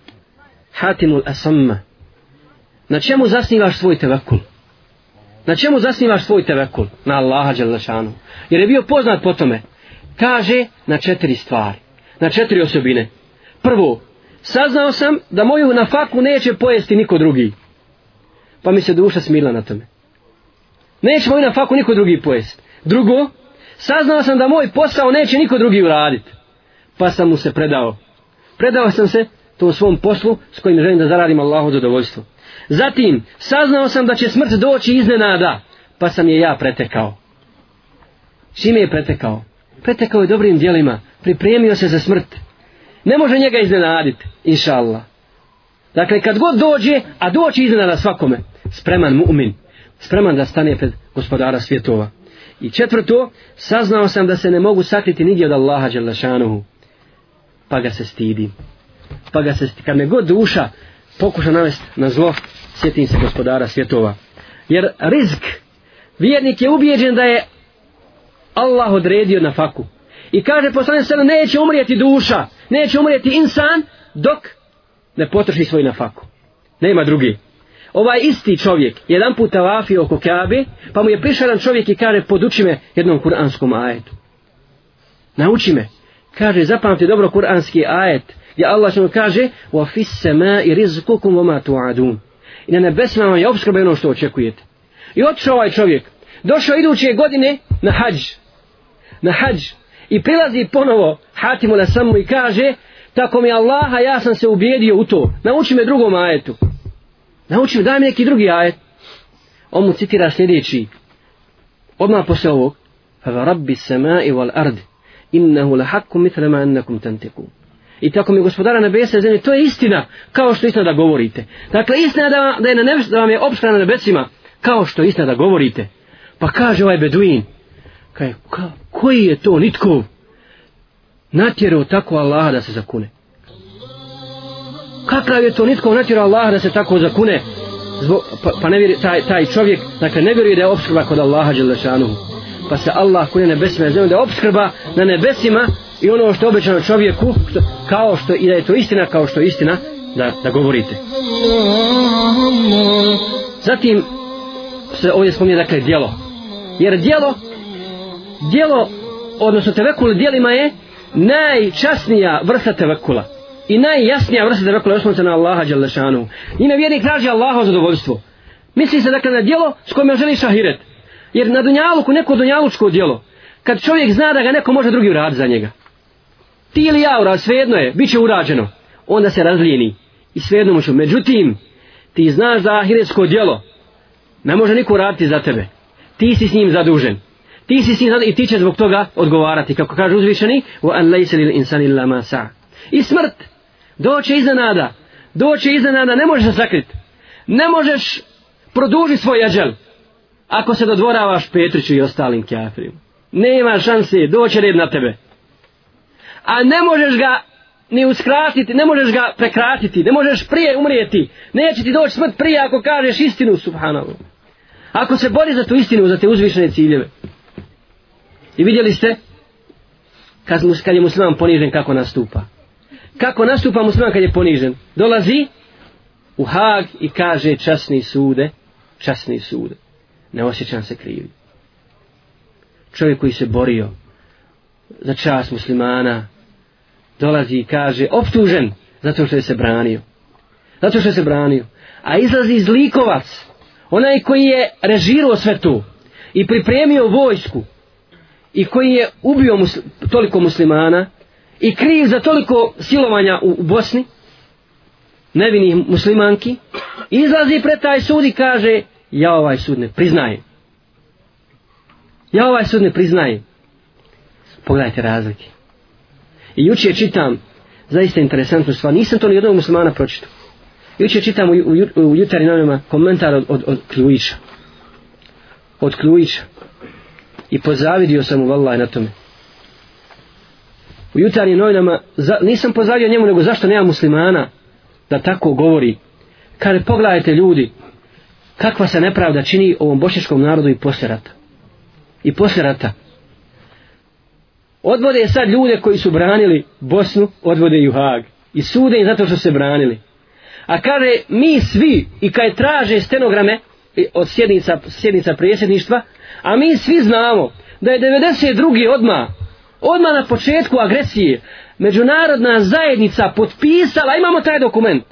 Hatimul Asamma Na čemu zasnivaš svoj tevekul? Na čemu zasnivaš svoj tevekul? Na Allaha Đelešanu. Jer je bio poznat po tome. Kaže na četiri stvari. Na četiri osobine. Prvo, saznao sam da moju nafaku neće pojesti niko drugi. Pa mi se duša smila na tome. Neće moju nafaku niko drugi pojesti. Drugo, saznao sam da moj posao neće niko drugi uraditi. Pa sam mu se predao. Predao sam se to u svom poslu s kojim želim da zaradim Allahu zadovoljstvo. Za Zatim, saznao sam da će smrt doći iznenada, pa sam je ja pretekao. Čime je pretekao? Pretekao je dobrim dijelima, pripremio se za smrt. Ne može njega iznenaditi, inša Allah. Dakle, kad god dođe, a doći iznenada svakome, spreman mu'min, spreman da stane pred gospodara svjetova. I četvrto, saznao sam da se ne mogu sakriti nigdje od Allaha Đerlašanuhu, pa ga se stidi. Pa ga se stidi. Kad me god duša pokuša navesti na zlo, sjetim se gospodara svjetova. Jer rizk, vjernik je ubijeđen da je Allah odredio na faku. I kaže poslanim sada neće umrijeti duša, neće umrijeti insan dok ne potroši svoj na faku. Nema drugi. Ovaj isti čovjek, jedan put tavafio oko Kabe, pa mu je prišao jedan čovjek i kaže poduči me jednom kuranskom ajetu. Nauči me. Kaže zapamti dobro kuranski ajet gdje Allah što kaže wa fis sama i rizqukum wa ma tu'adun i na nebesima vam je obskrbeno što očekujete i otišao ovaj čovjek došao iduće godine na hađ na hađ i prilazi ponovo hatimu na samu i kaže tako mi Allaha ja sam se ubijedio u to nauči me drugom ajetu nauči me daj mi neki drugi ajet on mu citira sljedeći odmah posle ovog fa rabbi sema i wal ard innahu lahakku mitra ma annakum tantekum I tako mi gospodara nebesa i zemlje, to je istina, kao što istina da govorite. Dakle, istina da, da je na nebes, da vam je opšta na nebesima, kao što istina da govorite. Pa kaže ovaj Beduin, kaj, ka, koji je to nitko natjerao tako Allaha da se zakune? Kakav je to nitko natjerao Allaha da se tako zakune? Zbog, pa, pa ne vjeri, taj, taj čovjek, dakle, ne vjeruje da je opskrba kod Allaha Đelešanuhu pa se Allah koji je nebesima zemlje da obskrba na nebesima i ono što je obećano čovjeku što, kao što i da je to istina kao što je istina da, da govorite zatim se ovdje spominje dakle djelo jer djelo djelo odnosno tevekul djelima je najčasnija vrsta tevekula i najjasnija vrsta tevekula je osnovna na Allaha Đalešanu ime vjernik traži Allaha zadovoljstvo misli se dakle na djelo s kojim ja želiš ahiret Jer na dunjaluku neko dunjalučko djelo, kad čovjek zna da ga neko može drugi uraditi za njega, ti ili ja urad, svejedno je, bit će urađeno, onda se razlijeni i svejedno muču. Međutim, ti znaš da ahiretsko djelo ne može niko uraditi za tebe. Ti si s njim zadužen. Ti si s njim zadužen i ti će zbog toga odgovarati, kako kaže uzvišeni, u an lejse lil insan illa ma sa. I smrt doće iznenada, doće iznenada, ne možeš se sakriti. Ne možeš produžiti svoj jeđel ako se dodvoravaš Petriću i ostalim kjafirima. Nema šanse, doće red na tebe. A ne možeš ga ni uskratiti, ne možeš ga prekratiti, ne možeš prije umrijeti. Neće ti doći smrt prije ako kažeš istinu, subhanallah. Ako se bori za tu istinu, za te uzvišene ciljeve. I vidjeli ste, kad, mus, kad je musliman ponižen, kako nastupa. Kako nastupa musliman kad je ponižen? Dolazi u hag i kaže časni sude, časni sude ne osjećam se krivi. Čovjek koji se borio za čas muslimana dolazi i kaže optužen zato što je se branio. Zato što je se branio. A izlazi zlikovac, onaj koji je režirao sve to i pripremio vojsku i koji je ubio musl toliko muslimana i kriv za toliko silovanja u, u Bosni, nevinih muslimanki, izlazi pred taj sud i kaže ja ovaj sud ne priznajem. Ja ovaj sud ne priznajem. Pogledajte razlike. I juče čitam, zaista interesantnu stvar, nisam to ni jednog muslimana pročitao. Juče čitam u, u, u jutarnjim novima komentar od, od, od Kljujića. Od Kljujića. I pozavidio sam u vallaj na tome. U jutarnjim novinama, za, nisam pozavio njemu, nego zašto nema muslimana da tako govori. Kada pogledajte ljudi, kakva se nepravda čini ovom bošničkom narodu i poslje rata. I poslje rata. Odvode sad ljude koji su branili Bosnu, odvode i u Hag. I sude im zato što se branili. A kaže, mi svi, i kaj traže stenograme od sjednica, sjednica prijesedništva, a mi svi znamo da je 92. odma odma na početku agresije, međunarodna zajednica potpisala, imamo taj dokument,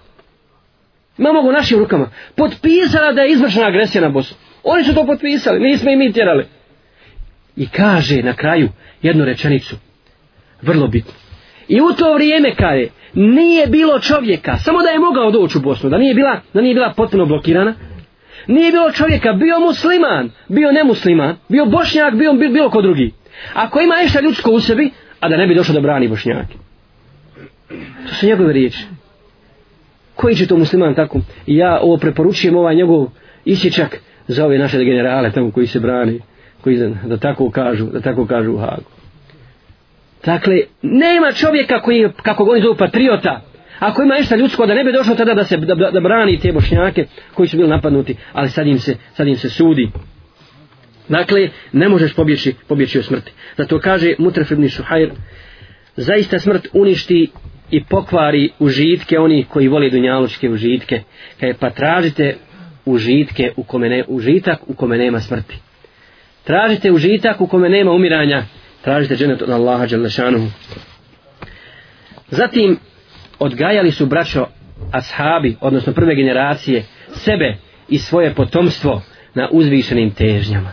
Imamo ga u našim rukama. Potpisala da je izvršena agresija na Bosnu. Oni su to potpisali, nismo i mi tjerali. I kaže na kraju jednu rečenicu. Vrlo bitno. I u to vrijeme kad je nije bilo čovjeka, samo da je mogao doći u Bosnu, da nije bila, da nije bila potpuno blokirana, nije bilo čovjeka, bio musliman, bio nemusliman, bio bošnjak, bio bilo ko drugi. Ako ima nešto ljudsko u sebi, a da ne bi došao da brani bošnjaki. To su njegove riječi koji će to musliman tako ja ovo preporučujem ovaj njegov isječak za ove naše generale tamo koji se brani koji zna, da tako kažu da tako kažu u Hagu dakle nema čovjeka koji kako god zove patriota Ako ima nešto ljudsko, da ne bi došlo tada da se da, da, brani te bošnjake koji su bili napadnuti, ali sad im se, sad im se sudi. Dakle, ne možeš pobjeći, pobjeći od smrti. Zato kaže Mutrafibni Šuhajr, zaista smrt uništi i pokvari užitke oni koji vole dunjalučke užitke. Kaj pa tražite užitke u kome ne, užitak u kome nema smrti. Tražite užitak u kome nema umiranja. Tražite dženet od Allaha dželešanuhu. Zatim odgajali su braćo ashabi, odnosno prve generacije, sebe i svoje potomstvo na uzvišenim težnjama.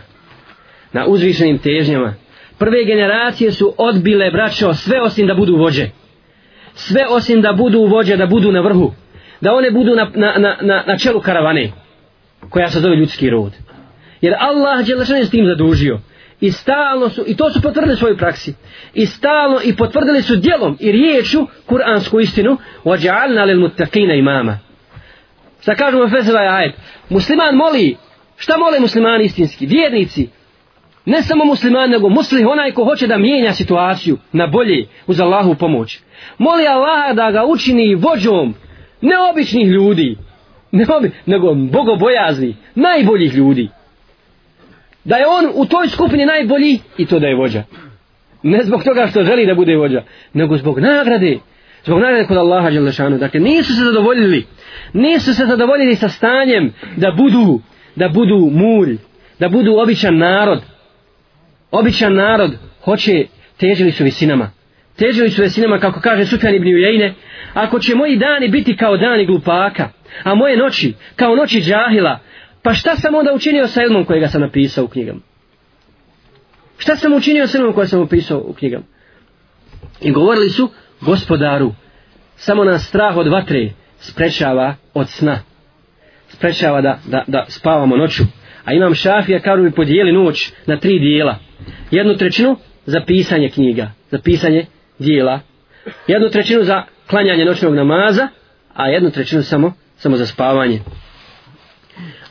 Na uzvišenim težnjama. Prve generacije su odbile braćo sve osim da budu vođe sve osim da budu vođe, da budu na vrhu, da one budu na, na, na, na, na čelu karavane, koja se zove ljudski rod. Jer Allah je lešan s tim zadužio. I stalno su, i to su potvrdili svoju praksi, i stalno i potvrdili su dijelom i riječu, kuransku istinu, وَجَعَلْنَا لِلْمُتَّقِينَ imama. Sada kažemo Fezeva ajed, musliman moli, šta mole muslimani istinski, vjernici, Ne samo musliman, nego muslih onaj ko hoće da mijenja situaciju na bolje uz Allahu pomoć. Moli Allaha da ga učini vođom neobičnih ljudi, neobi, nego bogobojazni, najboljih ljudi. Da je on u toj skupini najbolji i to da je vođa. Ne zbog toga što želi da bude vođa, nego zbog nagrade. Zbog nagrade kod Allaha Đelešanu. Dakle, nisu se zadovoljili. Nisu se zadovoljili sa stanjem da budu, da budu mulj, da budu običan narod, običan narod hoće, težili su visinama. Težili su visinama, kako kaže Sufjan ibn Ujajne, ako će moji dani biti kao dani glupaka, a moje noći kao noći džahila, pa šta sam onda učinio sa ilmom kojega sam napisao u knjigama? Šta sam učinio sa ilmom koje sam napisao u knjigama? I govorili su, gospodaru, samo nas strah od vatre sprečava od sna. Sprečava da, da, da spavamo noću. A imam šafija kao bi podijeli noć na tri dijela. Jednu trećinu za pisanje knjiga, za pisanje dijela. Jednu trećinu za klanjanje noćnog namaza, a jednu trećinu samo, samo za spavanje.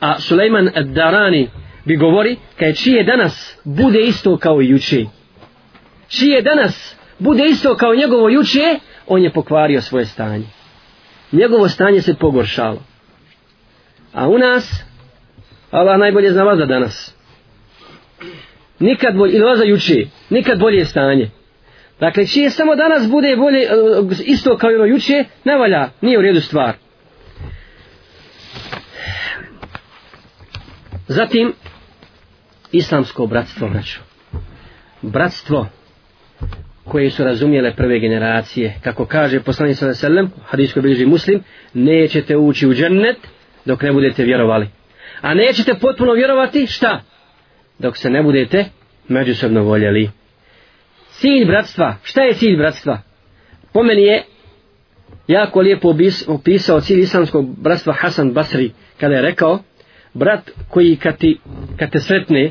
A Sulejman Darani bi govori kaj čije danas bude isto kao i juče. Čije danas bude isto kao njegovo juče, on je pokvario svoje stanje. Njegovo stanje se pogoršalo. A u nas Allah najbolje zna vas za danas. Nikad bolje, ili vas za juče, nikad bolje stanje. Dakle, čije samo danas bude bolje, e, isto kao i ono juče, ne valja, nije u redu stvar. Zatim, islamsko bratstvo, braću. Bratstvo koje su razumijele prve generacije. Kako kaže poslanik sallallahu alejhi ve sellem, hadis koji bliži muslim, nećete ući u džennet dok ne budete vjerovali. A nećete potpuno vjerovati šta? Dok se ne budete međusobno voljeli. Cilj bratstva. Šta je cilj bratstva? Po meni je jako lijepo opisao cilj islamskog bratstva Hasan Basri kada je rekao brat koji kad, ti, kad te sretne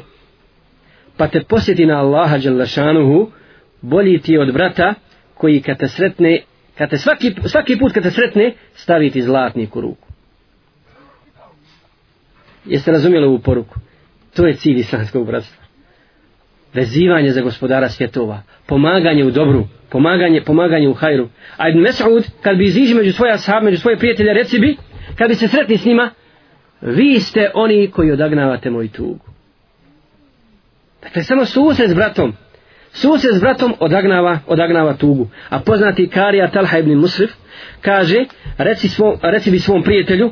pa te posjeti na Allaha Đalašanuhu bolji ti je od brata koji kad te sretne kad te svaki, svaki put kad te sretne staviti zlatnik u ruku. Jeste razumjeli ovu poruku? To je cilj islamskog bratstva. Vezivanje za gospodara svjetova. Pomaganje u dobru. Pomaganje, pomaganje u hajru. A Ibn Mes'ud, kad bi iziži među svoje ashab, među svoje prijatelje, reci bi, kad bi se sretni s njima, vi ste oni koji odagnavate moju tugu. Dakle, samo susred s bratom. Susred s bratom odagnava, odagnava tugu. A poznati Karija Talha ibn Musrif kaže, reci, svom, reci bi svom prijatelju,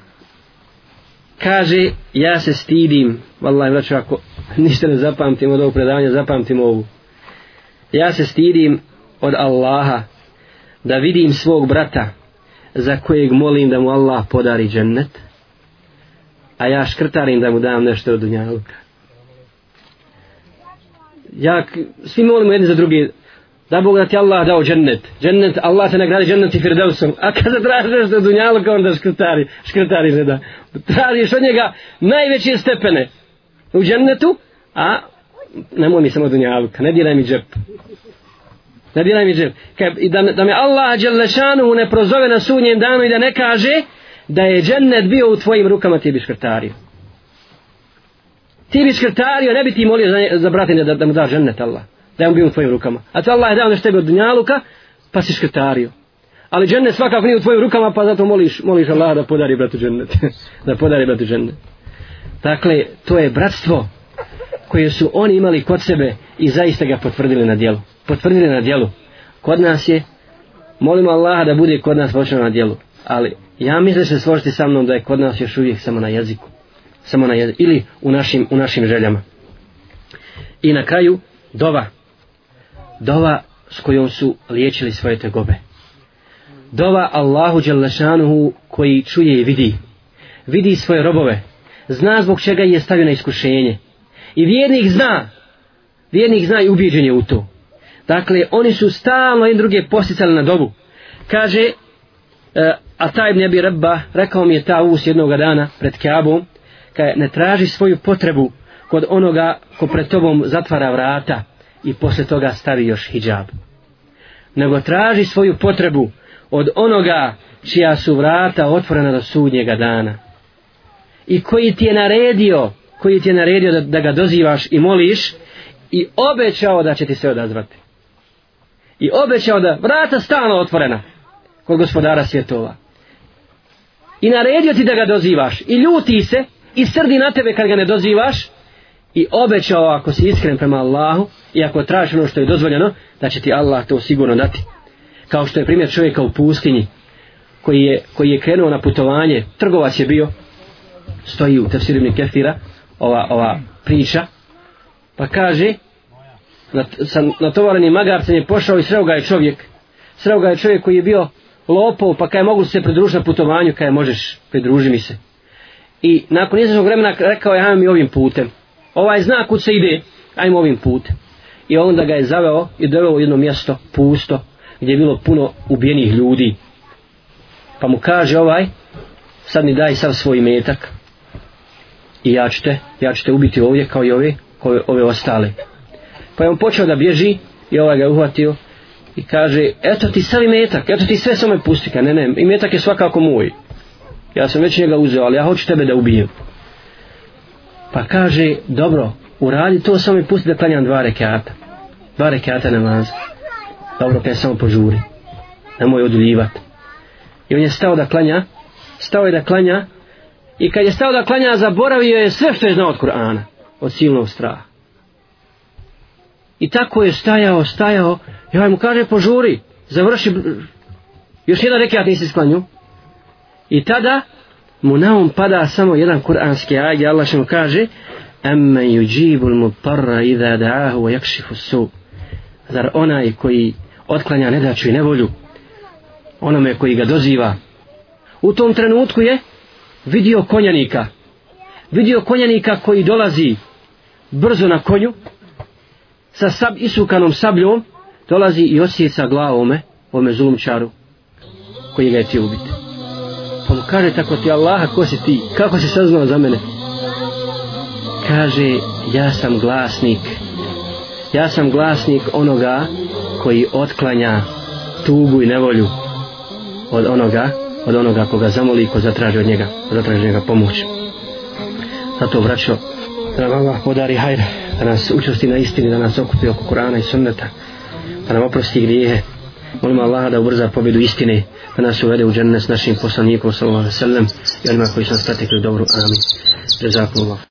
kaže ja se stidim vallaj vraću ako <laughs> ništa ne zapamtim od ovog predavanja zapamtim ovu ja se stidim od Allaha da vidim svog brata za kojeg molim da mu Allah podari džennet a ja škrtarim da mu dam nešto od dunjaluka ja, svi molimo jedni za drugi da Bog da ti Allah dao džennet. Džennet, Allah te nagradi džennet i firdevsom. A kada tražiš da dunjalu kao onda škrtari, škrtari ne da. Tražiš od njega najveće stepene u džennetu, a nemoj mi samo dunjalu, ne diraj mi džep. Ne diraj mi džep. Kaj, da, da me Allah Đelešanu ne prozove na sunjem danu i da ne kaže da je džennet bio u tvojim rukama ti bi škrtario. Ti bi škrtario, ne bi ti molio za, za bratine da, da mu da džennet Allah da je on bio u tvojim rukama. A to Allah je dao nešto tebi od dunjaluka, pa si škrtario. Ali džennet svakako nije u tvojim rukama, pa zato moliš, moliš Allah da podari bratu džennet. <laughs> da podari bratu džennet. Dakle, to je bratstvo koje su oni imali kod sebe i zaista ga potvrdili na djelu. Potvrdili na djelu. Kod nas je, molimo Allaha da bude kod nas počeo na djelu. Ali ja mislim se složiti sa mnom da je kod nas još uvijek samo na jeziku. Samo na jeziku. Ili u našim, u našim željama. I na kraju, dova dova s kojom su liječili svoje tegobe. Dova Allahu Đalešanuhu koji čuje i vidi. Vidi svoje robove. Zna zbog čega je stavio na iskušenje. I vjernik zna. Vjernik zna i ubijeđen je u to. Dakle, oni su stalno jedne druge posticali na dobu. Kaže, uh, a taj nebi rabba, rekao mi je ta us jednoga dana pred Kjabom, kaže, ne traži svoju potrebu kod onoga ko pred tobom zatvara vrata i posle toga stavi još hijab. Nego traži svoju potrebu od onoga čija su vrata otvorena do sudnjega dana. I koji ti je naredio, koji ti je naredio da, da ga dozivaš i moliš i obećao da će ti se odazvati. I obećao da vrata stalno otvorena kod gospodara svjetova. I naredio ti da ga dozivaš i ljuti se i srdi na tebe kad ga ne dozivaš i obećao ako si iskren prema Allahu i ako traži ono što je dozvoljeno, da će ti Allah to sigurno dati. Kao što je primjer čovjeka u pustinji, koji je, koji je krenuo na putovanje, trgovac je bio, stoji u tefsirim kefira, ova, ova priča, pa kaže, na, sa natovarenim magarcem je pošao i sreo ga je čovjek, sreo ga je čovjek koji je bio lopov, pa kaj mogu se pridružiti na putovanju, kaj možeš, pridruži mi se. I nakon izražnog vremena rekao je, ajmo mi ovim putem, ovaj zna kud se ide, ajmo ovim put. I onda ga je zaveo i doveo u jedno mjesto, pusto, gdje je bilo puno ubijenih ljudi. Pa mu kaže ovaj, sad mi daj sav svoj metak i ja ću te, ja ću te ubiti ovdje kao i ove, ove, ove ostale. Pa je on počeo da bježi i ovaj ga je uhvatio i kaže, eto ti sav metak, eto ti sve samo me pusti, ka ne ne, i metak je svakako moj. Ja sam već njega uzeo, ali ja hoću tebe da ubijem. Pa kaže, dobro, uradi to samo i pusti da klanjam dva rekata. Dva rekata namaz. Dobro, pa samo požuri. Nemoj odljivati. I on je stao da klanja, stao je da klanja, i kad je stao da klanja, zaboravio je sve što je znao od Kur'ana, od silnog straha. I tako je stajao, stajao, i ovaj mu kaže, požuri, završi, još jedan rekat nisi sklanju. I tada, mu na um pada samo jedan kuranski ajde Allah što mu kaže emme yujibu al mutarra idha da'ahu wa yakshifu su zar onaj koji otklanja nedaću i nevolju onome koji ga doziva u tom trenutku je vidio konjanika vidio konjanika koji dolazi brzo na konju sa sab isukanom sabljom dolazi i osjeca glavome ome zulumčaru koji ga je ti ubiti pa mu kaže tako ti Allaha ko si ti kako si saznao za mene kaže ja sam glasnik ja sam glasnik onoga koji otklanja tugu i nevolju od onoga od onoga koga zamoli i ko zatraži od njega ko zatraži od njega pomoć zato vraćo da nam Allah podari hajr da nas učesti na istini da nas okupi oko Kurana i Sunneta da nam oprosti grijehe molim Allaha da ubrza pobjedu istine da nas uvede u džennet s našim poslanikom sallallahu alejhi ve sellem i onima koji su nas pratili dobro amin jazakumullah